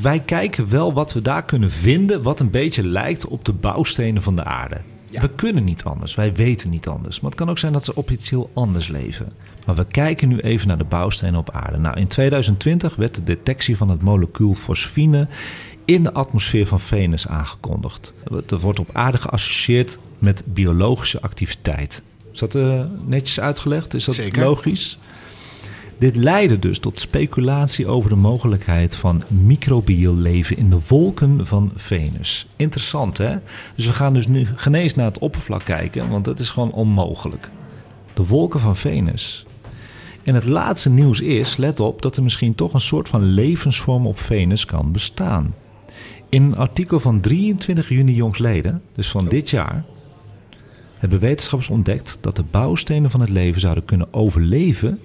Wij kijken wel wat we daar kunnen vinden, wat een beetje lijkt op de bouwstenen van de aarde. Ja. We kunnen niet anders, wij weten niet anders. Maar het kan ook zijn dat ze op iets heel anders leven. Maar we kijken nu even naar de bouwstenen op aarde. Nou, in 2020 werd de detectie van het molecuul fosfine in de atmosfeer van Venus aangekondigd. Dat wordt op aarde geassocieerd met biologische activiteit. Is dat eh, netjes uitgelegd? Is dat Zeker. logisch? Dit leidde dus tot speculatie over de mogelijkheid van microbieel leven in de wolken van Venus. Interessant hè? Dus we gaan dus nu genees naar het oppervlak kijken, want dat is gewoon onmogelijk. De wolken van Venus. En het laatste nieuws is, let op, dat er misschien toch een soort van levensvorm op Venus kan bestaan. In een artikel van 23 juni jongsleden, dus van dit jaar, hebben wetenschappers ontdekt dat de bouwstenen van het leven zouden kunnen overleven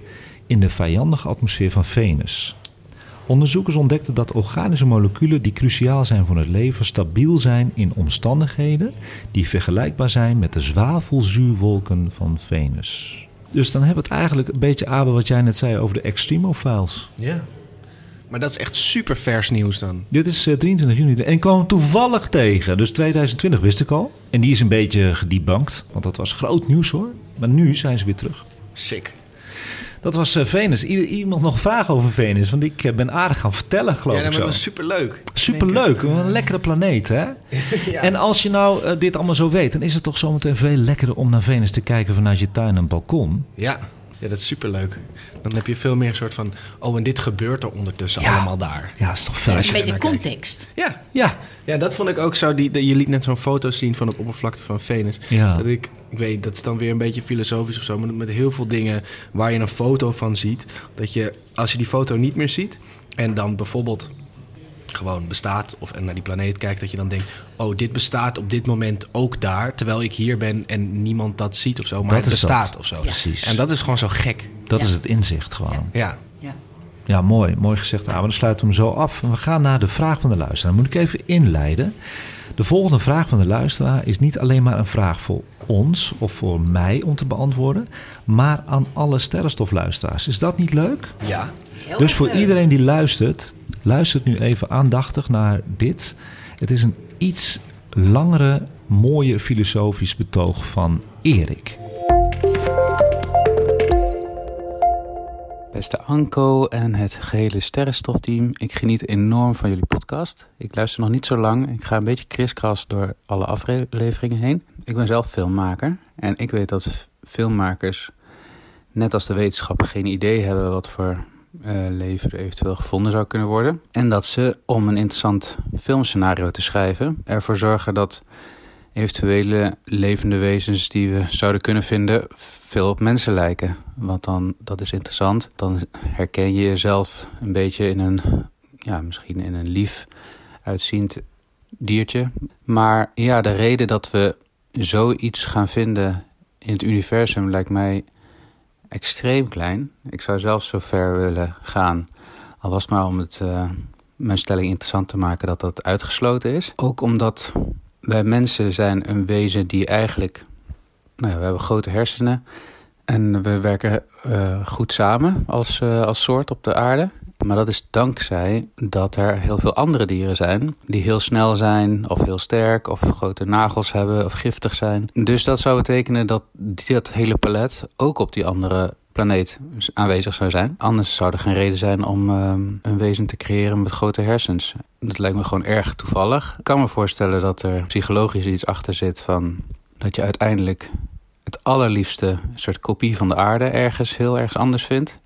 in de vijandige atmosfeer van Venus. Onderzoekers ontdekten dat organische moleculen die cruciaal zijn voor het leven stabiel zijn in omstandigheden die vergelijkbaar zijn met de zwavelzuurwolken van Venus. Dus dan hebben we het eigenlijk een beetje aan wat jij net zei over de extremophiles. Ja. Maar dat is echt super vers nieuws dan. Dit is eh, 23 juni en ik kwam hem toevallig tegen. Dus 2020 wist ik al. En die is een beetje gedebunked, want dat was groot nieuws hoor. Maar nu zijn ze weer terug. Sick. Dat was eh, Venus. Ieder, iemand nog vragen over Venus? Want ik eh, ben aardig gaan vertellen, geloof Ja, ik maar zo. dat was super leuk. Superleuk, een lekkere planeet hè? En als je nou eh, dit allemaal zo weet, dan is het toch zometeen veel lekkerder om naar Venus te kijken vanuit je tuin en balkon. Ja. Ja, dat is super leuk. Dan heb je veel meer een soort van... Oh, en dit gebeurt er ondertussen Ja. allemaal daar. Ja, is toch Ja, vet? als Een je beetje context. Ja. Ja, ja, dat vond ik ook zo. Die, die- je liet net zo'n foto zien van het oppervlakte van Venus. Ja. Dat ik, ik weet, dat is dan weer een beetje filosofisch of zo. Maar met heel veel dingen waar je een foto van ziet. Dat je, als je die foto niet meer ziet... En dan bijvoorbeeld gewoon bestaat of en naar die planeet kijkt... dat je dan denkt, oh, dit bestaat op dit moment ook daar... terwijl ik hier ben en niemand dat ziet of zo. Maar Dat het bestaat dat. of zo. Precies. En dat is gewoon zo gek. dat Ja. is het inzicht gewoon. Ja. Ja. Ja, mooi. Mooi gezegd, Abe. Dan sluiten we hem zo af. We gaan naar de vraag van de luisteraar. Dan moet ik even inleiden. De volgende vraag van de luisteraar is niet alleen maar een vraag voor ons of voor mij om te beantwoorden, maar aan alle sterrenstofluisteraars. Is dat niet leuk? Ja. Heel Dus voor leuk. iedereen die luistert, luistert nu even aandachtig naar dit. Het is een iets langere, mooie filosofisch betoog van Erik. Beste Anko en het gehele sterrenstofteam, ik geniet enorm van jullie podcast. Ik luister nog niet zo lang, ik ga een beetje kriskras door alle afleveringen heen. Ik ben zelf filmmaker en ik weet dat filmmakers, net als de wetenschap, geen idee hebben wat voor eh, leven eventueel gevonden zou kunnen worden. En dat ze, om een interessant filmscenario te schrijven, ervoor zorgen dat eventuele levende wezens die we zouden kunnen vinden veel op mensen lijken. Want dan, dat is interessant. Dan herken je jezelf een beetje in een, ja, misschien in een lief uitziend diertje. Maar ja, de reden dat we zoiets gaan vinden in het universum lijkt mij extreem klein. Ik zou zelfs zo ver willen gaan, al was het maar om het, eh, mijn stelling interessant te maken dat dat uitgesloten is. Ook omdat wij mensen zijn een wezen die eigenlijk... Nou ja, we hebben grote hersenen en we werken eh, goed samen als, eh, als soort op de aarde. Maar dat is dankzij dat er heel veel andere dieren zijn die heel snel zijn of heel sterk of grote nagels hebben of giftig zijn. Dus dat zou betekenen dat dat hele palet ook op die andere planeet aanwezig zou zijn. Anders zou er geen reden zijn om ehm, een wezen te creëren met grote hersens. Dat lijkt me gewoon erg toevallig. Ik kan me voorstellen dat er psychologisch iets achter zit van dat je uiteindelijk het allerliefste soort kopie van de aarde ergens heel ergens anders vindt.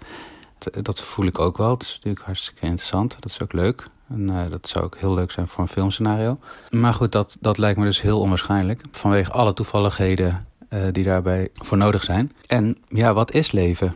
Dat- Dat voel ik ook wel. Dat is natuurlijk hartstikke interessant. Dat is ook leuk. En eh, dat zou ook heel leuk zijn voor een filmscenario. Maar goed, dat, dat lijkt me dus heel onwaarschijnlijk. Vanwege alle toevalligheden eh, die daarbij voor nodig zijn. En ja, wat is leven?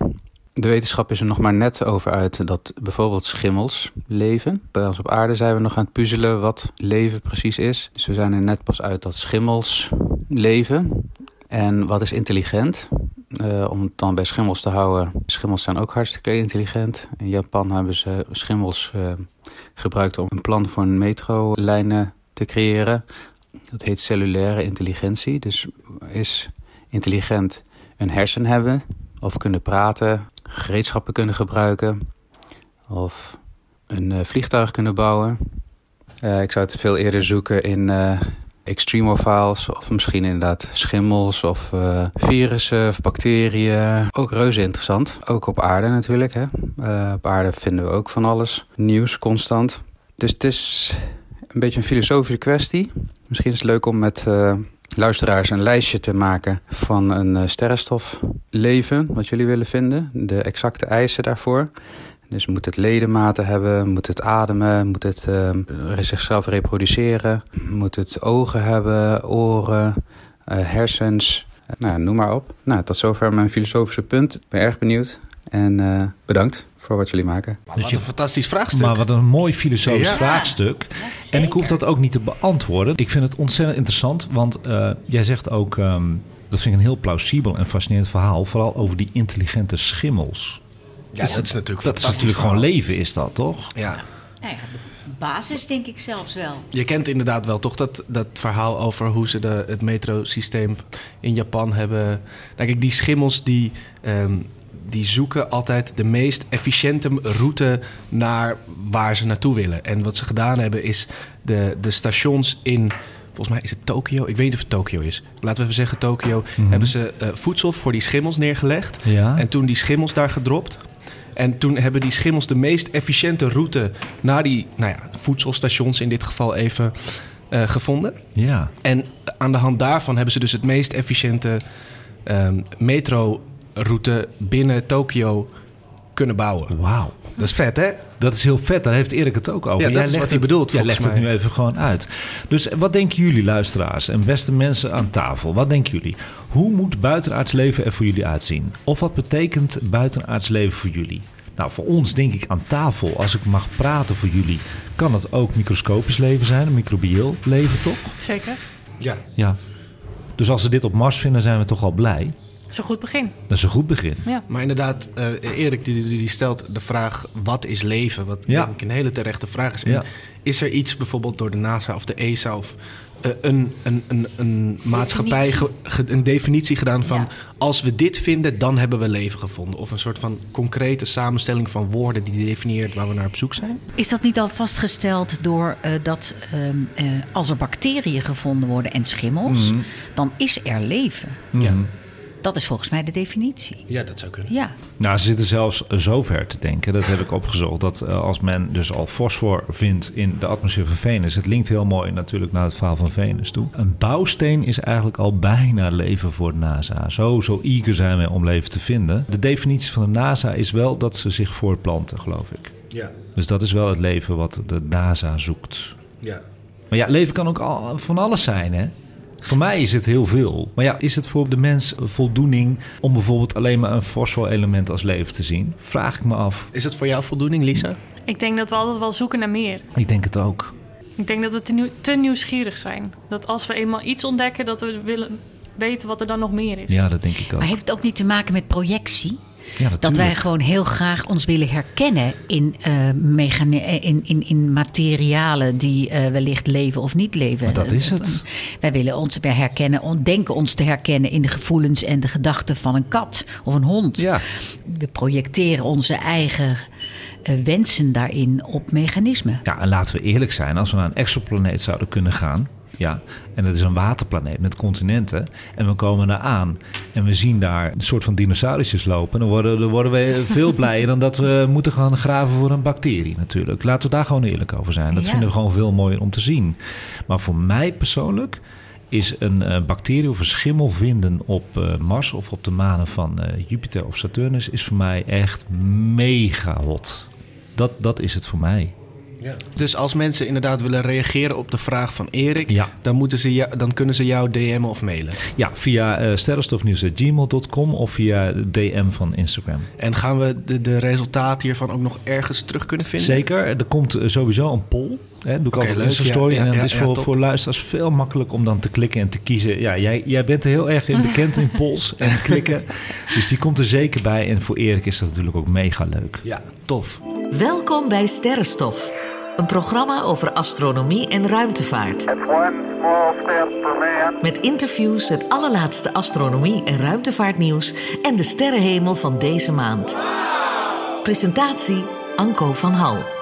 De wetenschap is er nog maar net over uit dat bijvoorbeeld schimmels leven. Bij ons op aarde zijn we nog aan het puzzelen wat leven precies is. Dus we zijn er net pas uit dat schimmels leven. En wat is intelligent? Eh, om het dan bij schimmels te houden. Schimmels zijn ook hartstikke intelligent. In Japan hebben ze schimmels eh, gebruikt om een plan voor een metrolijnen te creëren. Dat heet cellulaire intelligentie. Dus is intelligent een hersen hebben of kunnen praten, gereedschappen kunnen gebruiken of een eh, vliegtuig kunnen bouwen. Ik zou het veel eerder zoeken in extremophiles of misschien inderdaad schimmels of eh, virussen of bacteriën. Ook reuze interessant. Ook op aarde natuurlijk. Hè. Eh, op aarde vinden we ook van alles. Nieuws constant. Dus het is een beetje een filosofische kwestie. Misschien is het leuk om met eh, luisteraars een lijstje te maken van een sterrenstofleven, wat jullie willen vinden. De exacte eisen daarvoor. Dus moet het ledematen hebben, moet het ademen, moet het eh, zichzelf reproduceren, moet het ogen hebben, oren, eh, hersens, nou, noem maar op. Nou, tot zover mijn filosofische punt. Ik ben erg benieuwd. En eh, bedankt voor wat jullie maken. Maar Dus wat je- een fantastisch vraagstuk. Maar wat een mooi filosofisch Ja. vraagstuk. En ik hoef dat ook niet te beantwoorden. Ik vind het ontzettend interessant, want eh, jij zegt ook, ehm, dat vind ik een heel plausibel en fascinerend verhaal, vooral over die intelligente schimmels. Ja, dat is natuurlijk Dat is fantastisch natuurlijk gewoon leven, is dat toch? Ja. Nou ja, de basis denk ik zelfs wel. Je kent inderdaad wel toch dat, dat verhaal over hoe ze de, het metrosysteem in Japan hebben. Nou, kijk, die schimmels die, ehm, die zoeken altijd de meest efficiënte route naar waar ze naartoe willen. En wat ze gedaan hebben is de, de stations in. Volgens mij is het Tokio. Ik weet niet of het Tokio is. Laten we even zeggen Tokio. Mhm. Hebben ze eh, voedsel voor die schimmels neergelegd. Ja. En toen die schimmels daar gedropt. En toen hebben die schimmels de meest efficiënte route naar die nou ja, voedselstations in dit geval even eh, gevonden. Ja. En aan de hand daarvan hebben ze dus het meest efficiënte ehm metro-route binnen Tokio kunnen bouwen. Wauw. Dat is vet, hè? Dat is heel vet, daar heeft Erik het ook over. Ja, dat Jij is legt wat hij het- bedoelt, Jij legt het nu even gewoon uit. Dus wat denken jullie, luisteraars en beste mensen aan tafel? Wat denken jullie? Hoe moet buitenaards leven er voor jullie uitzien? Of wat betekent buitenaards leven voor jullie? Nou, voor ons denk ik aan tafel, als ik mag praten voor jullie, kan het ook microscopisch leven zijn, een microbieel leven toch? Zeker. Ja. Ja. Dus als we dit op Mars vinden, zijn we toch al blij. Dat is een goed begin. Dat is een goed begin. Ja. Maar inderdaad, eh, Erik die, die, die stelt de vraag: wat is leven? Wat Ja. denk ik een hele terechte vraag is. Ja. Is er iets bijvoorbeeld door de NASA of de ESA of eh, een, een, een, een maatschappij, ge- ge- een definitie gedaan van: Ja. als we dit vinden, dan hebben we leven gevonden? Of een soort van concrete samenstelling van woorden die definieert waar we naar op zoek zijn? Is dat niet al vastgesteld door eh, dat ehm, eh, als er bacteriën gevonden worden en schimmels, Mhm. dan is er leven? Ja. Dat is volgens mij de definitie. ja, dat zou kunnen. Ja, Nou, ze zitten zelfs zo ver te denken, dat heb ik opgezocht, dat eh, als men dus al fosfor vindt in de atmosfeer van Venus, het linkt heel mooi natuurlijk naar het verhaal van Venus toe. Een bouwsteen is eigenlijk al bijna leven voor de NASA. Zo, zo eager zijn wij om leven te vinden. De definitie van de NASA is wel dat ze zich voortplanten, geloof ik. Ja. Dus dat is wel het leven wat de NASA zoekt. ja. Maar ja, leven kan ook al, van alles zijn, hè? Voor mij is het heel veel. Maar ja, is het voor de mens voldoening om bijvoorbeeld alleen maar een fosfor-element als leven te zien? Vraag ik me af. Is het voor jou voldoening, Lisa? Ik denk dat we altijd wel zoeken naar meer. Ik denk het ook. Ik denk dat we te, nieuw- te nieuwsgierig zijn. Dat als we eenmaal iets ontdekken, dat we willen weten wat er dan nog meer is. Ja, dat denk ik ook. maar heeft het ook niet te maken met projectie? Ja, Dat wij gewoon heel graag ons willen herkennen in, eh, in, in, in materialen die eh, wellicht leven of niet leven. Maar dat is het. Wij willen ons weer herkennen, denken ons te herkennen in de gevoelens en de gedachten van een kat of een hond. Ja, We projecteren onze eigen wensen daarin op mechanismen. ja, en laten we eerlijk zijn. Als we naar een exoplaneet zouden kunnen gaan... Ja, en het is een waterplaneet met continenten. En we komen daar aan en we zien daar een soort van dinosaurusjes lopen. Dan worden, dan worden we veel blijer dan dat we moeten gaan graven voor een bacterie natuurlijk. Laten we daar gewoon eerlijk over zijn. Dat Ja. vinden we gewoon veel mooier om te zien. Maar voor mij persoonlijk is een eh, bacterie of een schimmel vinden op eh, Mars of op de manen van eh, Jupiter of Saturnus... is voor mij echt mega hot. Dat, dat is het voor mij. Dus als mensen inderdaad willen reageren op de vraag van Erik, Ja. dan, moeten ze jou- dan kunnen ze jou DM'en of mailen. Ja, via eh sterrenstofnieuws.gmail.com of via DM van Instagram. En gaan we de, de resultaten hiervan ook nog ergens terug kunnen vinden? Zeker, er komt eh, sowieso een poll. Hè, doe ik Oké, altijd leuk. een. Ja, ja, en het ja, is ja, voor, voor luisteraars veel makkelijk om dan te klikken en te kiezen. Ja, jij, jij bent er heel erg in bekend in polls en klikken. Dus die komt er zeker bij. En voor Erik is dat natuurlijk ook mega leuk. Ja, tof. Welkom bij Sterrenstof, een programma over astronomie en ruimtevaart. Met interviews, het allerlaatste astronomie- en ruimtevaartnieuws en de sterrenhemel van deze maand. Presentatie Anko van Hal.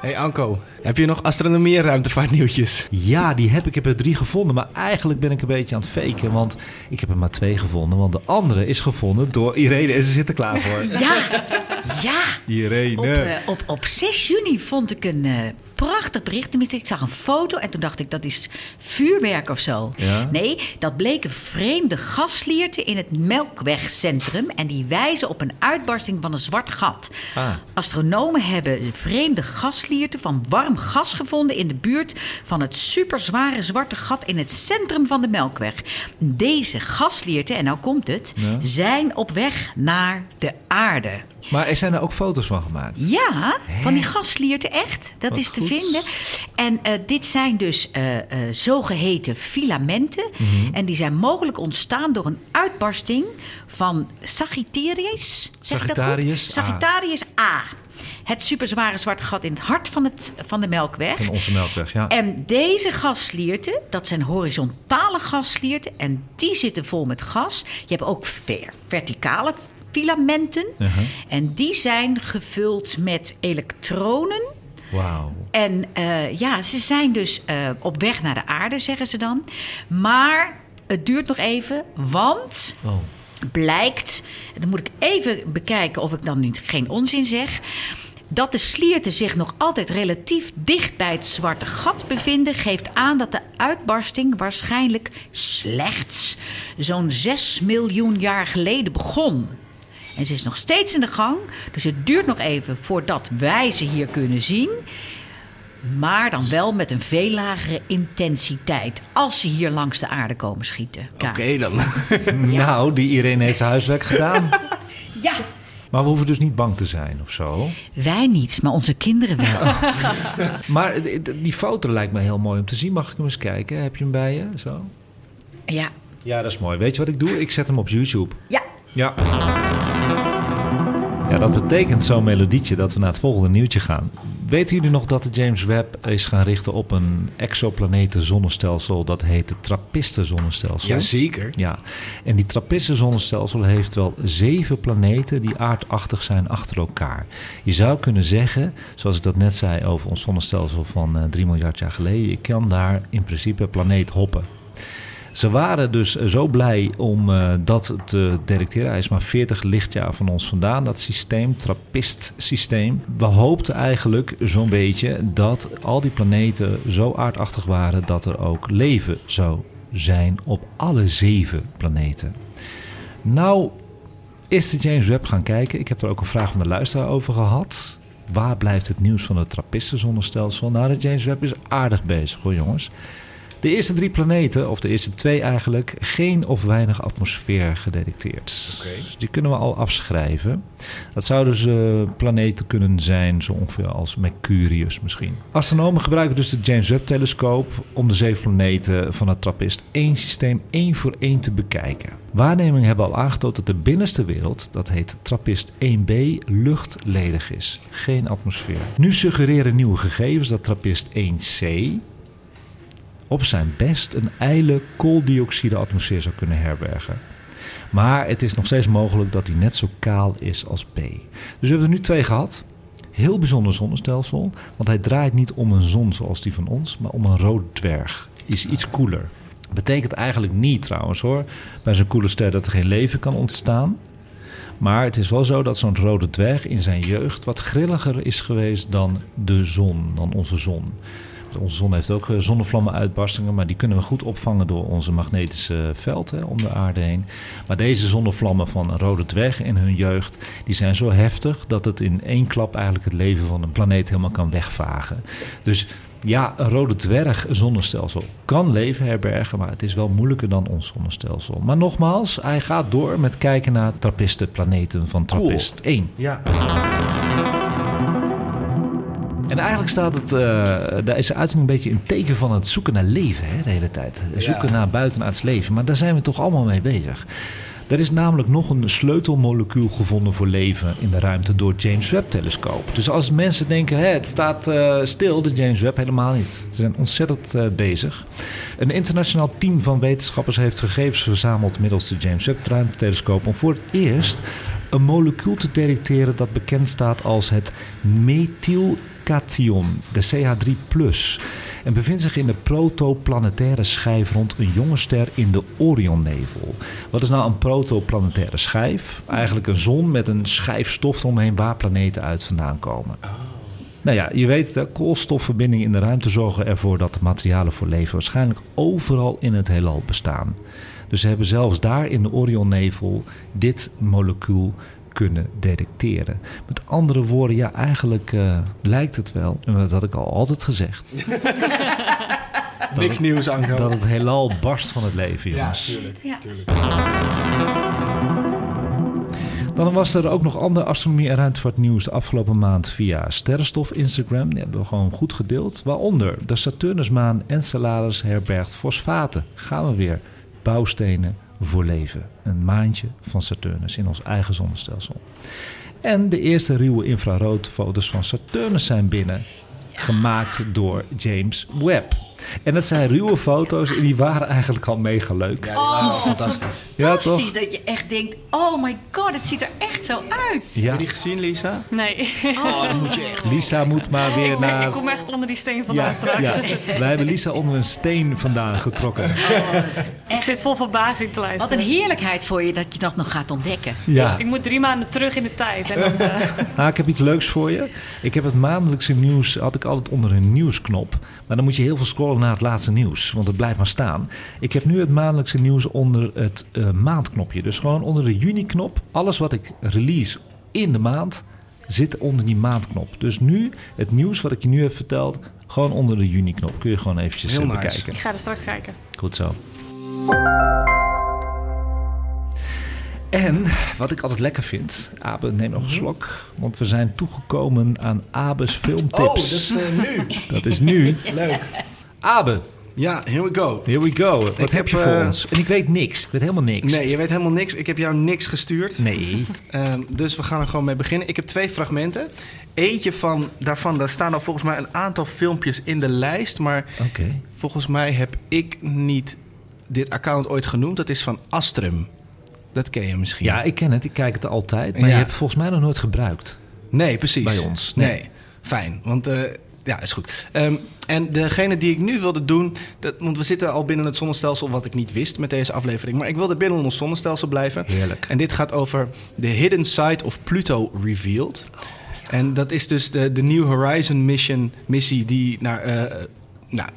Hey Anko, heb je nog astronomie en ruimtevaartnieuwtjes? Ja, die heb ik. Ik heb er drie gevonden. Maar eigenlijk ben ik een beetje aan het faken. Want ik heb er maar twee gevonden. Want de andere is gevonden door Irene. En ze zit er klaar voor. Ja, Ja, Irene. op, eh, op, op 6 juni vond ik een eh, prachtig bericht. Tenminste, ik zag een foto en toen dacht ik dat is vuurwerk of zo. Ja? Nee, dat bleken vreemde gaslierten in het Melkwegcentrum. En die wijzen op een uitbarsting van een zwart gat. Ah. Astronomen hebben vreemde gaslierten van warm gas gevonden in de buurt van het superzware zwarte gat in het centrum van de Melkweg. Deze gaslierten, en nou komt het, Ja. zijn op weg naar de aarde. Maar er zijn er ook foto's van gemaakt. Ja, van die gaslierten echt. Dat Wat is te goed. vinden. En eh, dit zijn dus eh, eh, zogeheten filamenten. Mhm. En die zijn mogelijk ontstaan door een uitbarsting van Sagittarius. Zeg ik dat goed? Sagittarius A. Sagittarius A. Het superzware zwarte gat in het hart van, het, van de Melkweg. Van onze melkweg, ja. En deze gaslierten, dat zijn horizontale gaslierten. En die zitten vol met gas. Je hebt ook ver- verticale filamenten. Uh-huh. En die zijn gevuld met elektronen. Wauw. En eh, ja, ze zijn dus eh, op weg naar de aarde, zeggen ze dan. Maar het duurt nog even, want Oh. blijkt, dan moet ik even bekijken of ik dan niet, geen onzin zeg. Dat de slierten zich nog altijd relatief dicht bij het zwarte gat bevinden, geeft aan dat de uitbarsting waarschijnlijk slechts zo'n 6 miljoen jaar geleden begon. En ze is nog steeds in de gang, dus het duurt nog even voordat wij ze hier kunnen zien. Maar dan wel met een veel lagere intensiteit. Als ze hier langs de aarde komen schieten. Oké dan. Nou, die Irene heeft huiswerk gedaan. ja, Maar we hoeven dus niet bang te zijn of zo. wij niet, maar onze kinderen wel. Maar die foto lijkt me heel mooi om te zien. Mag ik hem eens kijken? Heb je hem bij je? Zo? ja, Ja, dat is mooi. Weet je wat ik doe? Ik zet hem op YouTube. ja. Ja. Ja, dat betekent zo'n melodietje dat we naar het volgende nieuwtje gaan. Weten jullie nog dat de James Webb is gaan richten op een exoplaneten-zonnestelsel dat heet het Trappisten-zonnestelsel? Jazeker. Ja, en die Trappisten-zonnestelsel heeft wel zeven planeten die aardachtig zijn achter elkaar. Je zou kunnen zeggen, zoals ik dat net zei over ons zonnestelsel van eh 3 miljard jaar geleden, je kan daar in principe planeet hoppen. Ze waren dus zo blij om eh, dat te detecteren. Hij is maar 40 lichtjaar van ons vandaan, dat systeem, Trappist-systeem. We hoopten eigenlijk zo'n beetje dat al die planeten zo aardachtig waren dat er ook leven zou zijn op alle zeven planeten. Nou is de James Webb gaan kijken. Ik heb er ook een vraag van de luisteraar over gehad. Waar blijft het nieuws van het Trappisten-zonnestelsel? Nou, de James Webb is aardig bezig hoor jongens. De eerste drie planeten, of de eerste twee eigenlijk, geen of weinig atmosfeer gedetecteerd. Dus die kunnen we al afschrijven. Dat zouden dus eh, planeten kunnen zijn, zo ongeveer als Mercurius misschien. Astronomen gebruiken dus de James Webb-telescoop om de zeven planeten van het Trappist-1-systeem één voor één te bekijken. Waarnemingen hebben al aangetoond dat de binnenste wereld, dat heet Trappist 1b, luchtledig is. Geen atmosfeer. Nu suggereren nieuwe gegevens dat Trappist 1c op zijn best een ijle kooldioxide-atmosfeer zou kunnen herbergen. Maar het is nog steeds mogelijk dat hij net zo kaal is als B. Dus we hebben er nu twee gehad. Heel bijzonder zonnestelsel, want hij draait niet om een zon zoals die van ons, maar om een rode dwerg. Die is iets koeler. Betekent eigenlijk niet trouwens hoor, bij zo'n koele ster dat er geen leven kan ontstaan. Maar het is wel zo dat zo'n rode dwerg in zijn jeugd wat grilliger is geweest dan de zon, dan onze zon. Onze zon heeft ook eh, zonnevlammenuitbarstingen, maar die kunnen we goed opvangen door onze magnetische veld hè, om de aarde heen. Maar deze zonnevlammen van een rode dwerg in hun jeugd, die zijn zo heftig dat het in één klap eigenlijk het leven van een planeet helemaal kan wegvagen. Dus ja, een rode dwerg zonnestelsel kan leven herbergen, maar het is wel moeilijker dan ons zonnestelsel. Maar nogmaals, hij gaat door met kijken naar Trappisten-planeten van Cool. Trappist 1. Ja. En eigenlijk staat het, eh, daar is de uitzending een beetje in teken van het zoeken naar leven hè, de hele tijd. Zoeken naar buitenaards leven. Maar daar zijn we toch allemaal mee bezig. Er is namelijk nog een sleutelmolecuul gevonden voor leven in de ruimte door het James Webb-telescoop. Dus als mensen denken, het staat eh, stil, de James Webb, helemaal niet. Ze zijn ontzettend eh, bezig. Een internationaal team van wetenschappers heeft gegevens verzameld middels de James Webb-ruimtetelescoop om voor het eerst een molecuul te detecteren dat bekend staat als het methylcation, de CH3+. En bevindt zich in de protoplanetaire schijf rond een jonge ster in de Orionnevel. Wat is nou een protoplanetaire schijf? Eigenlijk een zon met een schijf stof omheen waar planeten uit vandaan komen. Nou ja, je weet, de koolstofverbindingen in de ruimte zorgen ervoor dat de materialen voor leven waarschijnlijk overal in het heelal bestaan. Dus ze hebben zelfs daar in de Orionnevel dit molecuul kunnen detecteren. Met andere woorden, ja, eigenlijk eh, lijkt het wel, en dat had ik al altijd gezegd, Niks nieuws, Anko. dat het heelal barst van het leven, ja, jongens. tuurlijk. Ja. tuurlijk. Dan was er ook nog ander astronomie- en ruimtevaartnieuws de afgelopen maand via Sterrenstof Instagram. Die hebben we gewoon goed gedeeld. Waaronder de Saturnusmaan Enceladus herbergt fosfaten. Gaan we weer. Bouwstenen voor leven. Een maandje van Saturnus in ons eigen zonnestelsel. En de eerste ruwe infraroodfoto's van Saturnus zijn binnen. Gemaakt door James Webb. En dat zijn ruwe foto's en die waren eigenlijk al mega leuk. Ja, die waren al fantastisch. Ja, Fantastisch dat je echt denkt, oh my god, het ziet er echt zo uit. Ja. Heb je die gezien, Lisa? Nee. Oh, dan moet je echt... Lisa moet maar weer ik, naar... ik kom echt onder die steen vandaan Ja, straks. ja. Wij hebben Lisa onder een steen vandaan getrokken. Ik zit vol verbazing te Wat luisteren. een heerlijkheid voor je dat je dat nog gaat ontdekken. Ja, Ik moet drie maanden terug in de tijd. En dan, eh, nou, ik heb iets leuks voor je. Ik heb het maandelijkse nieuws, had ik altijd onder een nieuwsknop. Maar dan moet je heel veel scrollen naar het laatste nieuws, want het blijft maar staan. Ik heb nu het maandelijkse nieuws onder het eh, maandknopje. Dus gewoon onder de juni-knop. Alles wat ik release in de maand zit onder die maandknop. Dus nu, het nieuws wat ik je nu heb verteld, gewoon onder de juni-knop. Kun je gewoon eventjes Heel eh, nice. bekijken. ik ga er straks kijken. Goed zo. En wat ik altijd lekker vind, Abe, neem nog een slok. Want we zijn toegekomen aan Abe's filmtips. Oh, dat is eh, nu. Dat is nu. Leuk. Abe, Ja, here we go. here we go. Wat heb, heb, je voor eh, ons? En ik weet niks. Ik weet helemaal niks. Nee, je weet helemaal niks. Ik heb jou niks gestuurd. Nee. Ehm, dus we gaan er gewoon mee beginnen. Ik heb twee fragmenten. Eentje van daarvan, daar staan al volgens mij een aantal filmpjes in de lijst. Maar volgens mij heb ik niet dit account ooit genoemd. Dat is van Astrum. Dat ken je misschien. Ja, ik ken het. Ik kijk het altijd. Maar Ja. je hebt volgens mij nog nooit gebruikt. Nee, precies. Bij ons, Nee. nee. Fijn, want eh, ja, is goed. Ehm, en degene die ik nu wilde doen, dat, want we zitten al binnen het zonnestelsel, wat ik niet wist met deze aflevering, maar ik wilde binnen ons zonnestelsel blijven. Heerlijk. En dit gaat over The Hidden Side of Pluto Revealed. En dat is dus de, de New Horizon mission, missie die naar, eh, nou,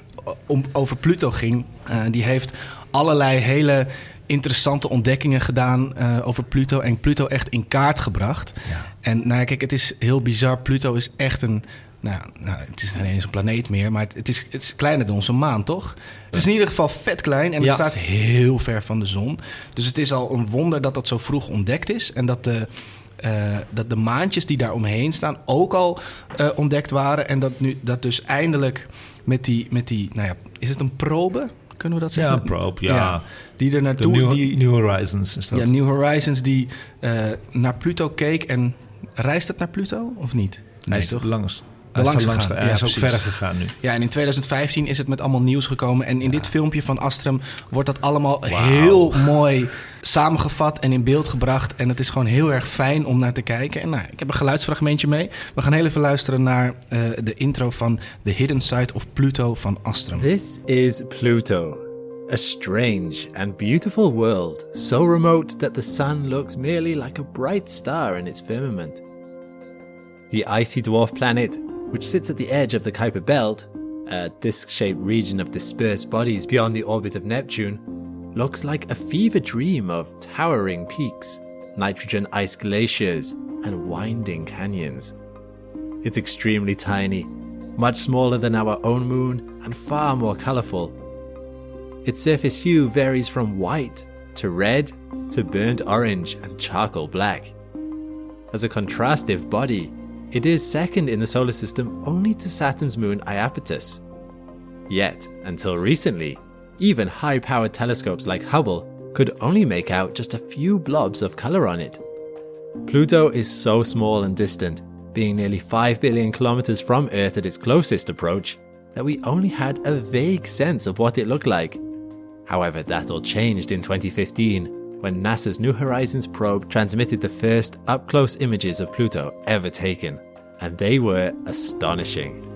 om, over Pluto ging. Eh, die heeft allerlei hele interessante ontdekkingen gedaan eh, over Pluto en Pluto echt in kaart gebracht. Ja. En nou ja, kijk, het is heel bizar. Pluto is echt een. Nou, nou, het is niet eens een planeet meer, maar het, is, het is kleiner dan onze maan, toch? Het is in ieder geval vet klein en het Ja. staat heel ver van de zon. Dus het is al een wonder dat dat zo vroeg ontdekt is. En dat de, eh, dat de maantjes die daar omheen staan ook al eh, ontdekt waren. En dat, nu, dat dus eindelijk met die, met die, nou ja, is het een probe? Kunnen we dat Ja, zeggen? een probe, ja. die er naartoe, New, die, New Horizons is dat. ja, New Horizons die eh, naar Pluto keek en reist het naar Pluto of niet? Hij is toch? langs. De Hij is langs langs gegaan. Ja, is ook precies. verder gegaan nu. Ja, en in 2015 is het met allemaal nieuws gekomen. En in dit filmpje van Astrum wordt dat allemaal heel mooi samengevat en in beeld gebracht. En het is gewoon heel erg fijn om naar te kijken. En nou, ik heb een geluidsfragmentje mee. We gaan heel even luisteren naar eh, de intro van The Hidden Side of Pluto van Astrum. This is Pluto, a strange and beautiful world, so remote that the sun looks merely like a bright star in its firmament. The icy dwarf planet, which sits at the edge of the Kuiper Belt, a disc shaped region of dispersed bodies beyond the orbit of Neptune, looks like a fever dream of towering peaks, nitrogen ice glaciers, and winding canyons. It's extremely tiny, much smaller than our own moon and far more colorful. Its surface hue varies from white to red to burnt orange and charcoal black. As a contrastive body, it is second in the solar system only to Saturn's moon Iapetus. Yet, until recently, even high powered telescopes like Hubble could only make out just a few blobs of color on it. Pluto is so small and distant, being nearly 5 billion kilometers from Earth at its closest approach, that we only had a vague sense of what it looked like. However, that all changed in 2015 when NASA's New Horizons probe transmitted the first up close images of Pluto ever taken, and they were astonishing.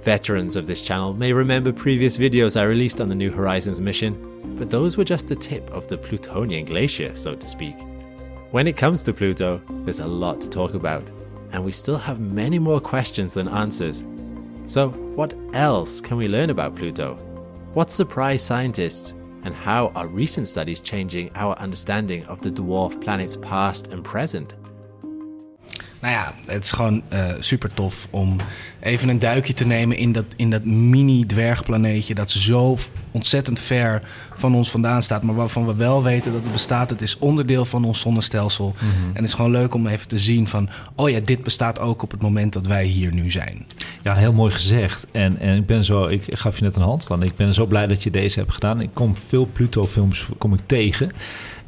Veterans of this channel may remember previous videos I released on the New Horizons mission, but those were just the tip of the Plutonian glacier, so to speak. When it comes to Pluto, there's a lot to talk about, and we still have many more questions than answers. So, what else can we learn about Pluto? What surprised scientists? And how are recent studies changing our understanding of the dwarf planet's past and present? Nou ja, het is gewoon uh, super tof om even een duikje te nemen in dat, in dat mini-dwergplaneetje. dat zo ontzettend ver van ons vandaan staat. maar waarvan we wel weten dat het bestaat. Het is onderdeel van ons zonnestelsel. Mm -hmm. En het is gewoon leuk om even te zien van. oh ja, dit bestaat ook op het moment dat wij hier nu zijn. Ja, heel mooi gezegd. En, en ik ben zo. Ik gaf je net een hand. Want ik ben zo blij dat je deze hebt gedaan. Ik kom veel Pluto-films kom ik tegen.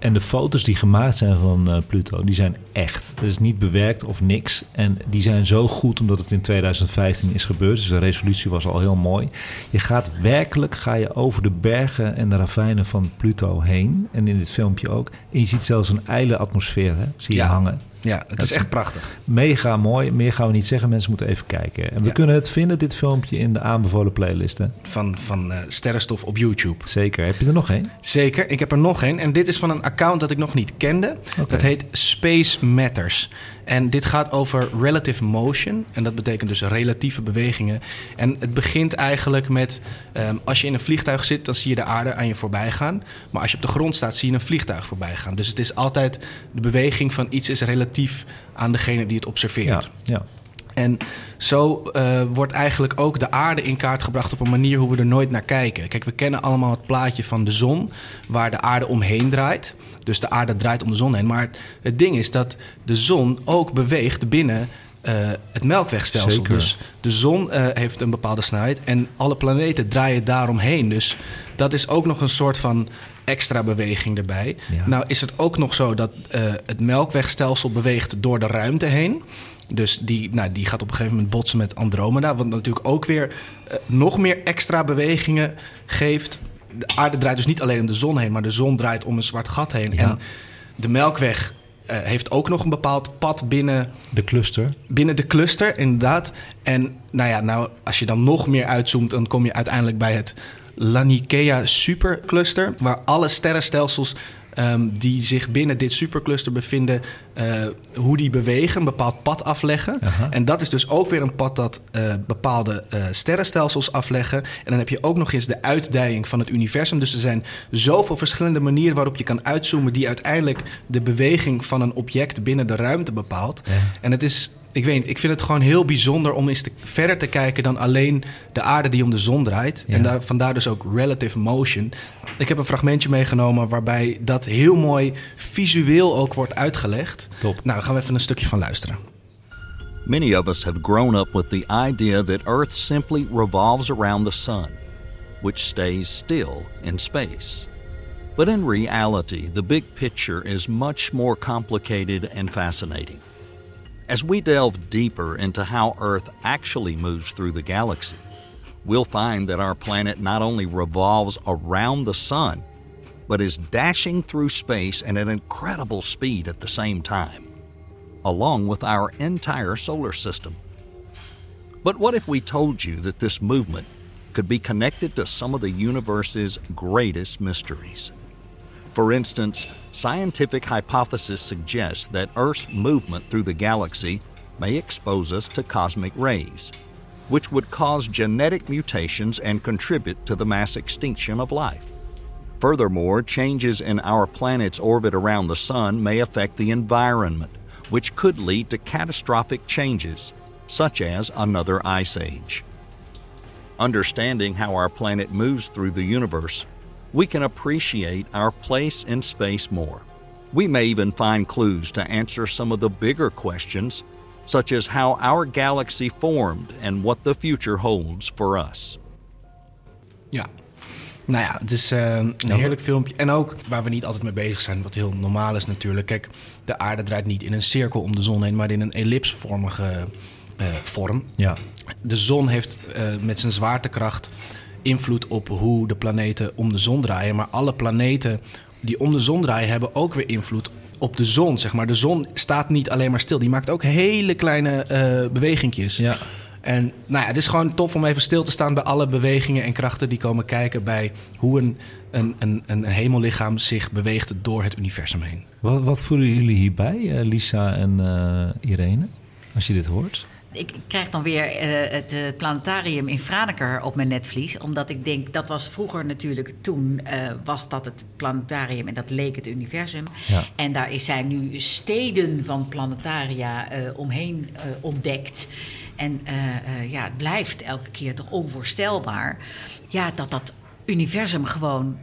En de foto's die gemaakt zijn van uh, Pluto, die zijn echt. Dat is niet bewerkt of niks. En die zijn zo goed omdat het in 2015 is gebeurd. Dus de resolutie was al heel mooi. Je gaat werkelijk ga je over de bergen en de ravijnen van Pluto heen. En in dit filmpje ook. En je ziet zelfs een ijle atmosfeer, hè? zie je ja. hangen. Ja, het Dat is echt prachtig. Mega mooi. Meer gaan we niet zeggen. Mensen moeten even kijken. En we Ja. kunnen het vinden, dit filmpje, in de aanbevolen playlisten. Van, van eh, Sterrenstof op YouTube. Zeker. Heb je er nog één? Zeker, ik heb er nog één. En dit is van een account dat ik nog niet kende. Dat heet Space Matters. En dit gaat over relative motion. En dat betekent dus relatieve bewegingen. En het begint eigenlijk met... ehm, als je in een vliegtuig zit, dan zie je de aarde aan je voorbij gaan. Maar als je op de grond staat, zie je een vliegtuig voorbij gaan. Dus het is altijd... De beweging van iets is relatief aan degene die het observeert. Ja, ja. En zo eh, wordt eigenlijk ook de aarde in kaart gebracht op een manier hoe we er nooit naar kijken. Kijk, we kennen allemaal het plaatje van de zon, waar de aarde omheen draait. Dus de aarde draait om de zon heen. Maar het ding is dat de zon ook beweegt binnen eh, het melkwegstelsel. Zeker. Dus de zon eh, heeft een bepaalde snelheid en alle planeten draaien daaromheen. Dus dat is ook nog een soort van extra beweging erbij. Ja. Nou is het ook nog zo dat het melkwegstelsel beweegt door de ruimte heen. Dus die, nou, die gaat op een gegeven moment botsen met Andromeda. Wat natuurlijk ook weer eh, nog meer extra bewegingen geeft. De aarde draait dus niet alleen om de zon heen, maar de zon draait om een zwart gat heen. Ja. En de melkweg eh, heeft ook nog een bepaald pad binnen De cluster. binnen de cluster, inderdaad. En nou ja, nou, als je dan nog meer uitzoomt, dan kom je uiteindelijk bij het Laniakea supercluster, waar alle sterrenstelsels ehm, die zich binnen dit supercluster bevinden, eh, hoe die bewegen, een bepaald pad afleggen. Aha. En dat is dus ook weer een pad dat eh, bepaalde eh, sterrenstelsels afleggen. En dan heb je ook nog eens de uitdijing van het universum. Dus er zijn zoveel verschillende manieren waarop je kan uitzoomen, die uiteindelijk de beweging van een object binnen de ruimte bepaalt. Ja. En het is, ik weet niet, ik vind het gewoon heel bijzonder om eens te, verder te kijken dan alleen de aarde die om de zon draait. Ja. En daar, vandaar dus ook relative motion. Ik heb een fragmentje meegenomen waarbij dat heel mooi visueel ook wordt uitgelegd. Top. Nou, daar gaan we even een stukje van luisteren. Many of us have grown up with the idea that Earth simply revolves around the sun, which stays still in space. But in reality, the big picture is much more complicated and fascinating. As we delve deeper into how Earth actually moves through the galaxy, we'll find that our planet not only revolves around the sun, but is dashing through space at an incredible speed at the same time along with our entire solar system. But what if we told you that this movement could be connected to some of the universe's greatest mysteries? For instance, scientific hypothesis suggests that Earth's movement through the galaxy may expose us to cosmic rays, which would cause genetic mutations and contribute to the mass extinction of life. Furthermore, changes in our planet's orbit around the Sun may affect the environment, which could lead to catastrophic changes, such as another ice age. Understanding how our planet moves through the universe, we can appreciate our place in space more. We may even find clues to answer some of the bigger questions, such as how our galaxy formed and what the future holds for us. Ja. Nou ja, het is eh, een heerlijk filmpje. En ook waar we niet altijd mee bezig zijn, wat heel normaal is natuurlijk. Kijk, de aarde draait niet in een cirkel om de zon heen, maar in een ellipsvormige eh, vorm. Ja. De zon heeft eh, met zijn zwaartekracht invloed op hoe de planeten om de zon draaien. Maar alle planeten die om de zon draaien hebben ook weer invloed op de zon. Zeg maar. De zon staat niet alleen maar stil. Die maakt ook hele kleine eh bewegingjes. Ja. En nou ja, het is gewoon tof om even stil te staan bij alle bewegingen en krachten die komen kijken bij hoe een, een, een, een hemellichaam zich beweegt door het universum heen. Wat, wat voelen jullie hierbij, eh, Lisa en eh, Irene, als je dit hoort? Ik krijg dan weer eh, het eh, planetarium in Franeker op mijn netvlies. Omdat ik denk, dat was vroeger natuurlijk... toen eh, was dat het planetarium en dat leek het universum. Ja. En daar is- zijn nu steden van planetaria omheen ontdekt. En ja, het blijft elke keer toch onvoorstelbaar... Ja, dat dat universum gewoon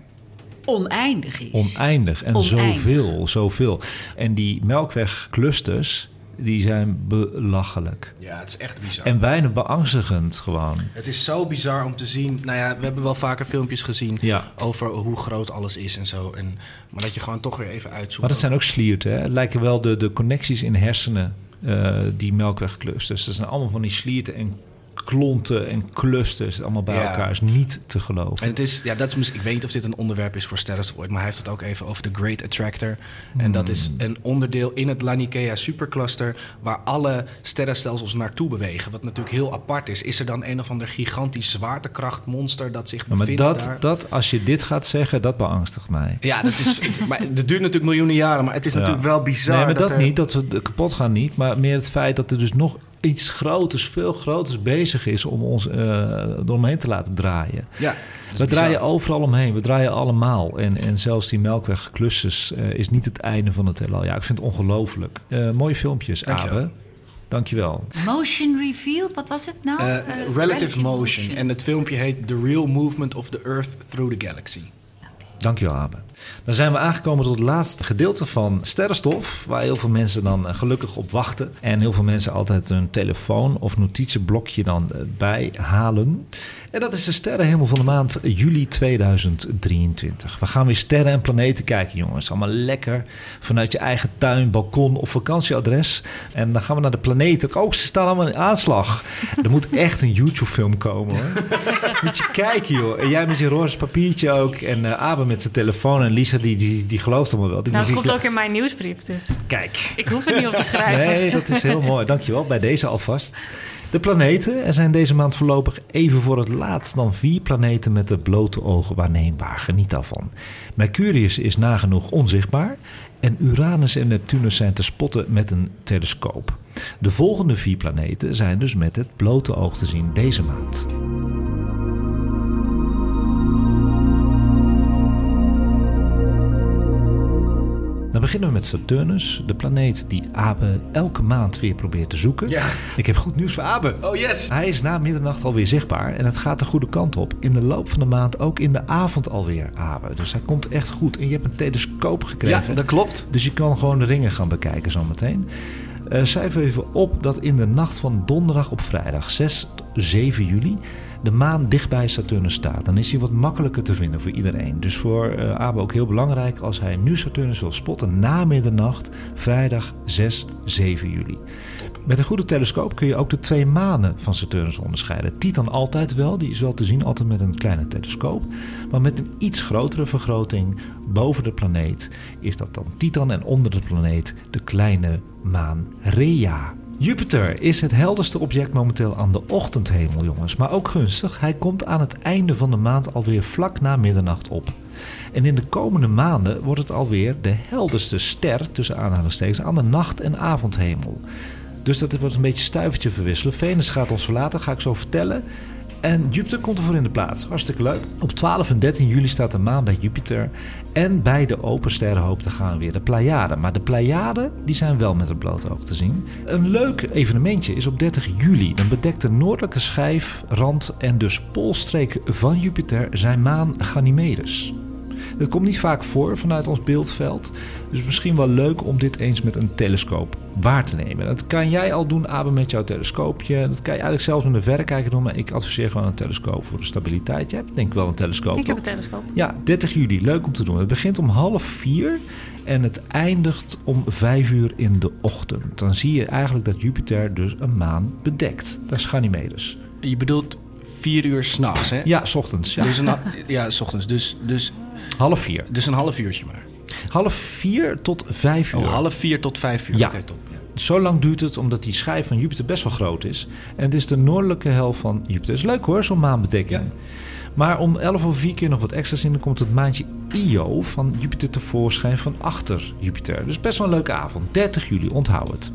oneindig is. Oneindig en Oneindig. zoveel, zoveel. En die melkwegclusters, die zijn belachelijk. Ja, het is echt bizar. En bijna beangstigend gewoon. Het is zo bizar om te zien. Nou ja, we hebben wel vaker filmpjes gezien Ja. over hoe groot alles is en zo. En, maar dat je gewoon toch weer even uitzoekt. Maar dat zijn ook slierten. Hè? Het lijken wel de, de connecties in hersenen, eh, die melkwegclusters. Dat zijn allemaal van die slierten en klonten en clusters. Allemaal bij Ja. elkaar is niet te geloven. En het is, ja, dat is, ik weet niet of dit een onderwerp is voor Sterrenstof ooit, maar hij heeft het ook even over de Great Attractor. En dat is een onderdeel in het Laniakea supercluster waar alle sterrenstelsels naartoe bewegen. Wat natuurlijk heel apart is. Is er dan een of ander gigantisch zwaartekrachtmonster dat zich Nou, maar bevindt dat, daar? dat, als je dit gaat zeggen, dat beangstigt mij. Ja, dat is, het, maar het duurt natuurlijk miljoenen jaren, maar het is Ja. natuurlijk wel bizar. Nee, maar dat, er- niet, dat we kapot gaan niet. Maar meer het feit dat er dus nog iets groters, veel groters bezig is om ons eh eromheen te laten draaien. Ja, We bizar. draaien overal omheen, we draaien allemaal. En, en zelfs die melkwegklussers eh is niet het einde van het heelal. Ja, ik vind het ongelooflijk. Eh, mooie filmpjes. Abe. Dankjewel. Motion revealed, wat was het nou? Eh, relative motion. En het filmpje heet The Real Movement of the Earth Through the Galaxy. Dankjewel, Abe. Dan zijn we aangekomen tot het laatste gedeelte van Sterrenstof, waar heel veel mensen dan eh, gelukkig op wachten. En heel veel mensen altijd hun telefoon of notitieblokje dan eh, bijhalen. En dat is de sterrenhemel van de maand juli 2023. We gaan weer sterren en planeten kijken, jongens. Allemaal lekker vanuit je eigen tuin, balkon of vakantieadres. En dan gaan we naar de planeten. Oh, ze staan allemaal in aanslag. Er moet echt een YouTube-film komen, hoor. Moet je kijken, joh. En jij met je roze papiertje ook. En Abe met zijn telefoon. En Lisa, die, die, die gelooft allemaal wel. Die Nou, muziek- komt ook in mijn nieuwsbrief, dus Kijk. ik hoef het niet op te schrijven. Nee, dat is heel mooi. Dankjewel. Bij deze alvast. De planeten. Er zijn deze maand voorlopig even voor het laatst dan vier planeten met de blote ogen waarneembaar. Geniet daarvan. Mercurius is nagenoeg onzichtbaar. En Uranus en Neptunus zijn te spotten met een telescoop. De volgende vier planeten zijn dus met het blote oog te zien deze maand. Beginnen we met Saturnus, de planeet die Abe elke maand weer probeert te zoeken. Ja. Ik heb goed nieuws voor Abe. Oh yes! Hij is na middernacht alweer zichtbaar en het gaat de goede kant op. In de loop van de maand ook in de avond alweer, Abe. Dus hij komt echt goed. En je hebt een telescoop gekregen. Ja, dat klopt. Dus je kan gewoon de ringen gaan bekijken zometeen. Eh cijfer even op dat in de nacht van donderdag op vrijdag 6 tot 7 juli de maan dicht bij Saturnus staat. Dan is hij wat makkelijker te vinden voor iedereen. Dus voor eh Abe ook heel belangrijk als hij nu Saturnus wil spotten na middernacht, vrijdag 6, 7 juli. Met een goede telescoop kun je ook de twee manen van Saturnus onderscheiden. Titan altijd wel, die is wel te zien, altijd met een kleine telescoop. Maar met een iets grotere vergroting boven de planeet is dat dan Titan en onder de planeet de kleine maan Rhea. Jupiter is het helderste object momenteel aan de ochtendhemel, jongens. Maar ook gunstig, hij komt aan het einde van de maand alweer vlak na middernacht op. En in de komende maanden wordt het alweer de helderste ster, tussen aanhalingstekens, aan de nacht- en avondhemel. Dus dat wordt een beetje stuivertje verwisselen. Venus gaat ons verlaten, ga ik zo vertellen. En Jupiter komt ervoor in de plaats. Hartstikke leuk. Op 12 en 13 juli staat de maan bij Jupiter. En bij de open sterrenhoop gaan weer de Pleiaden. Maar de Pleiaden die zijn wel met het blote oog te zien. Een leuk evenementje is op 30 juli. Dan bedekt de noordelijke schijf, rand en dus poolstreek van Jupiter zijn maan Ganymedes. Dat komt niet vaak voor vanuit ons beeldveld. Dus misschien wel leuk om dit eens met een telescoop waar te nemen. Dat kan jij al doen, Abe, met jouw telescoopje. Dat kan je eigenlijk zelfs met een verrekijker doen. Maar ik adviseer gewoon een telescoop voor de stabiliteit. Je hebt denk ik wel een telescoop, Ik heb een telescoop. Ja, 30 juli. Leuk om te doen. Het begint om half vier en het eindigt om vijf uur in de ochtend. Dan zie je eigenlijk dat Jupiter dus een maan bedekt. Dat is Ganymedes. Je bedoelt vier uur s'nachts, hè? Ja, s ochtends. Ja. Dus een, ja, s ochtends. Dus, dus, Half vier. dus een half uurtje maar. Half vier tot vijf uur. Oh, half vier tot vijf uur. Ja. Oké, top. Ja. Zo lang duurt het omdat die schijf van Jupiter best wel groot is. En het is de noordelijke helft van Jupiter. Is leuk hoor, zo'n maanbedekking. Maar om 11 over 4 keer nog wat extra's in, dan komt het maandje Io van Jupiter tevoorschijn van achter Jupiter. Dus best wel een leuke avond. 30 juli, onthoud het.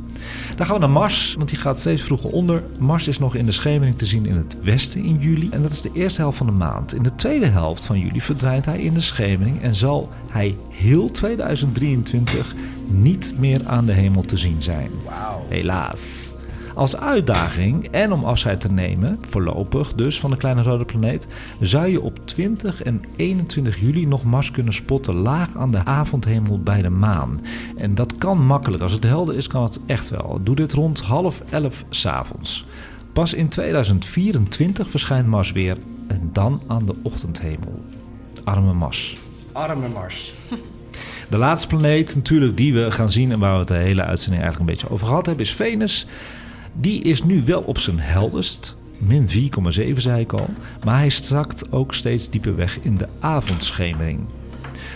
Dan gaan we naar Mars, want die gaat steeds vroeger onder. Mars is nog in de schemering te zien in het westen in juli. En dat is de eerste helft van de maand. In de tweede helft van juli verdwijnt hij in de schemering en zal hij heel 2023 niet meer aan de hemel te zien zijn. Helaas. Als uitdaging en om afscheid te nemen, voorlopig dus van de kleine rode planeet, zou je op 20 en 21 juli nog Mars kunnen spotten laag aan de avondhemel bij de maan. En dat kan makkelijk. Als het helder is, kan het echt wel. Doe dit rond half elf s'avonds. Pas in 2024 verschijnt Mars weer en dan aan de ochtendhemel. Arme Mars. Arme Mars. De laatste planeet natuurlijk die we gaan zien en waar we het de hele uitzending eigenlijk een beetje over gehad hebben is Venus. Die is nu wel op zijn helderst. Min 4,7 zei ik al. Maar hij zakt ook steeds dieper weg in de avondschemering.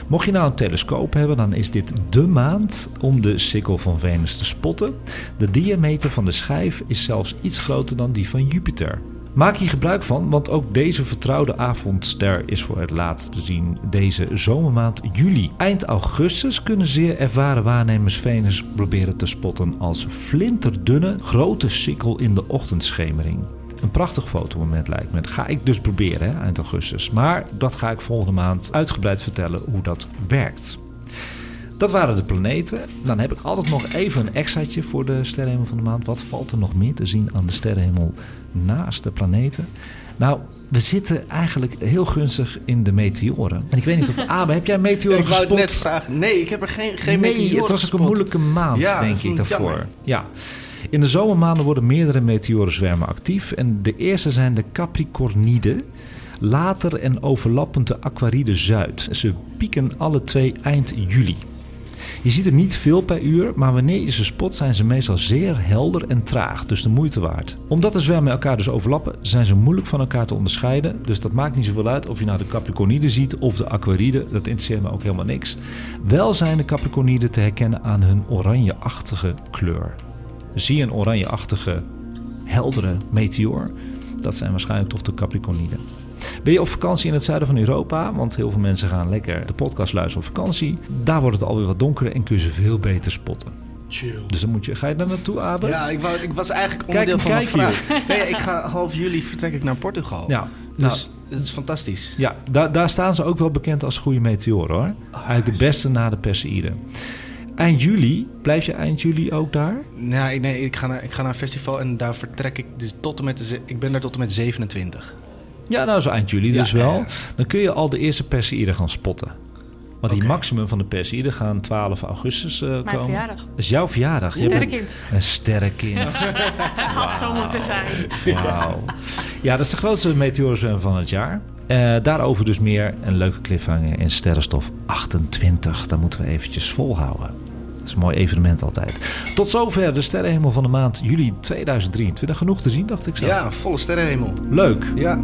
Mocht je nou een telescoop hebben, dan is dit dé maand om de sikkel van Venus te spotten. De diameter van de schijf is zelfs iets groter dan die van Jupiter. Maak hier gebruik van, want ook deze vertrouwde avondster is voor het laatst te zien deze zomermaand juli. Eind augustus kunnen zeer ervaren waarnemers Venus proberen te spotten als flinterdunne grote sikkel in de ochtendschemering. Een prachtig fotomoment lijkt me. Ga ik dus proberen eind augustus. Maar dat ga ik volgende maand uitgebreid vertellen hoe dat werkt. Dat waren de planeten. Dan heb ik altijd nog even een extraatje voor de sterrenhemel van de maand. Wat valt er nog meer te zien aan de sterrenhemel naast de planeten? Nou, we zitten eigenlijk heel gunstig in de meteoren. En ik weet niet of Abe, heb jij meteoren Ik gespot? net vragen. Nee, ik heb er geen, geen nee, meteoren het was ook een moeilijke maand, Ja, denk ik, daarvoor. jammer. Ja. In de zomermaanden worden meerdere meteorenzwermen actief. En de eerste zijn de Capricorniden. Later en overlappend de Aquaride Zuid. Ze pieken alle twee eind juli. Je ziet er niet veel per uur, maar wanneer je ze spot zijn ze meestal zeer helder en traag, dus de moeite waard. Omdat de zwermen elkaar dus overlappen, zijn ze moeilijk van elkaar te onderscheiden. Dus dat maakt niet zoveel uit of je nou de Capricorniden ziet of de Aquaride, dat interesseert me ook helemaal niks. Wel zijn de Capricorniden te herkennen aan hun oranjeachtige kleur. Zie een oranjeachtige, heldere meteoor? Dat zijn waarschijnlijk toch de Capricorniden. Ben je op vakantie in het zuiden van Europa? Want heel veel mensen gaan lekker de podcast luisteren op vakantie. Daar wordt het alweer wat donkerder en kun je ze veel beter spotten. Chill. Dus dan moet je, ga je daar naartoe, Abe? Ja, ik, wou, ik was eigenlijk Kijk onderdeel hem van mijn vraag. Nee, ik ga half juli vertrek ik naar Portugal. Ja, nou, Dus het is fantastisch. ja daar, daar staan ze ook wel bekend als goede meteoren hoor. Eigenlijk de beste na de Perseïde. Eind juli, blijf je eind juli ook daar? Nee, nee ik, ga naar, ik ga naar een festival en daar vertrek ik dus tot en met de, ik ben daar tot en met 27. Ja, nou zo eind juli Ja, dus wel. ja, ja. Dan kun je al de eerste Perseïden gaan spotten. Want die maximum van de Perseïden gaan 12 augustus eh, komen. verjaardag. Dat is jouw verjaardag. Je bent Sterrenkind. Een sterrenkind. Het had zo moeten zijn. Wauw. Ja, dat is de grootste meteorenzwerm van het jaar. Eh, daarover dus meer een leuke cliffhanger in Sterrenstof 28. Daar moeten we eventjes volhouden. Dat is een mooi evenement altijd. Tot zover de sterrenhemel van de maand juli 2023. Genoeg te zien, dacht ik zo. Ja, volle sterrenhemel. Leuk. Ja.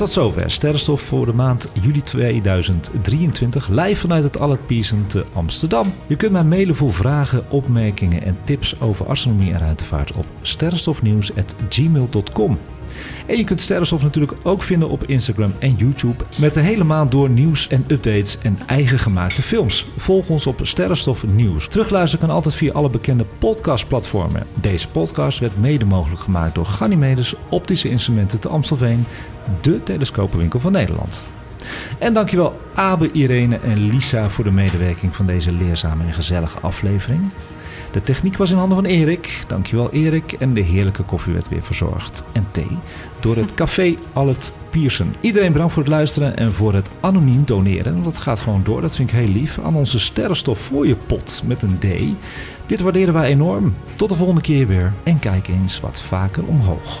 Tot zover Sterrenstof voor de maand juli 2023. Live vanuit het Allard Pierson te Amsterdam. Je kunt mij mailen voor vragen, opmerkingen en tips over astronomie en ruimtevaart op sterrenstofnieuws.gmail.com. En je kunt Sterrenstof natuurlijk ook vinden op Instagram en YouTube. Met de hele maand door nieuws en updates en eigen gemaakte films. Volg ons op Sterrenstof Nieuws. Terugluisteren kan altijd via alle bekende podcastplatformen. Deze podcast werd mede mogelijk gemaakt door Ganymedes Optische Instrumenten te Amstelveen. De telescopenwinkel van Nederland. En dankjewel Abe, Irene en Lisa voor de medewerking van deze leerzame en gezellige aflevering. De techniek was in handen van Erik. Dankjewel Erik. En de heerlijke koffie werd weer verzorgd. En thee door het café Allet Pierson. Iedereen bedankt voor het luisteren en voor het anoniem doneren. Want dat gaat gewoon door, dat vind ik heel lief. Aan onze sterrenstof voor je pot met een D. Dit waarderen wij enorm. Tot de volgende keer weer. En kijk eens wat vaker omhoog.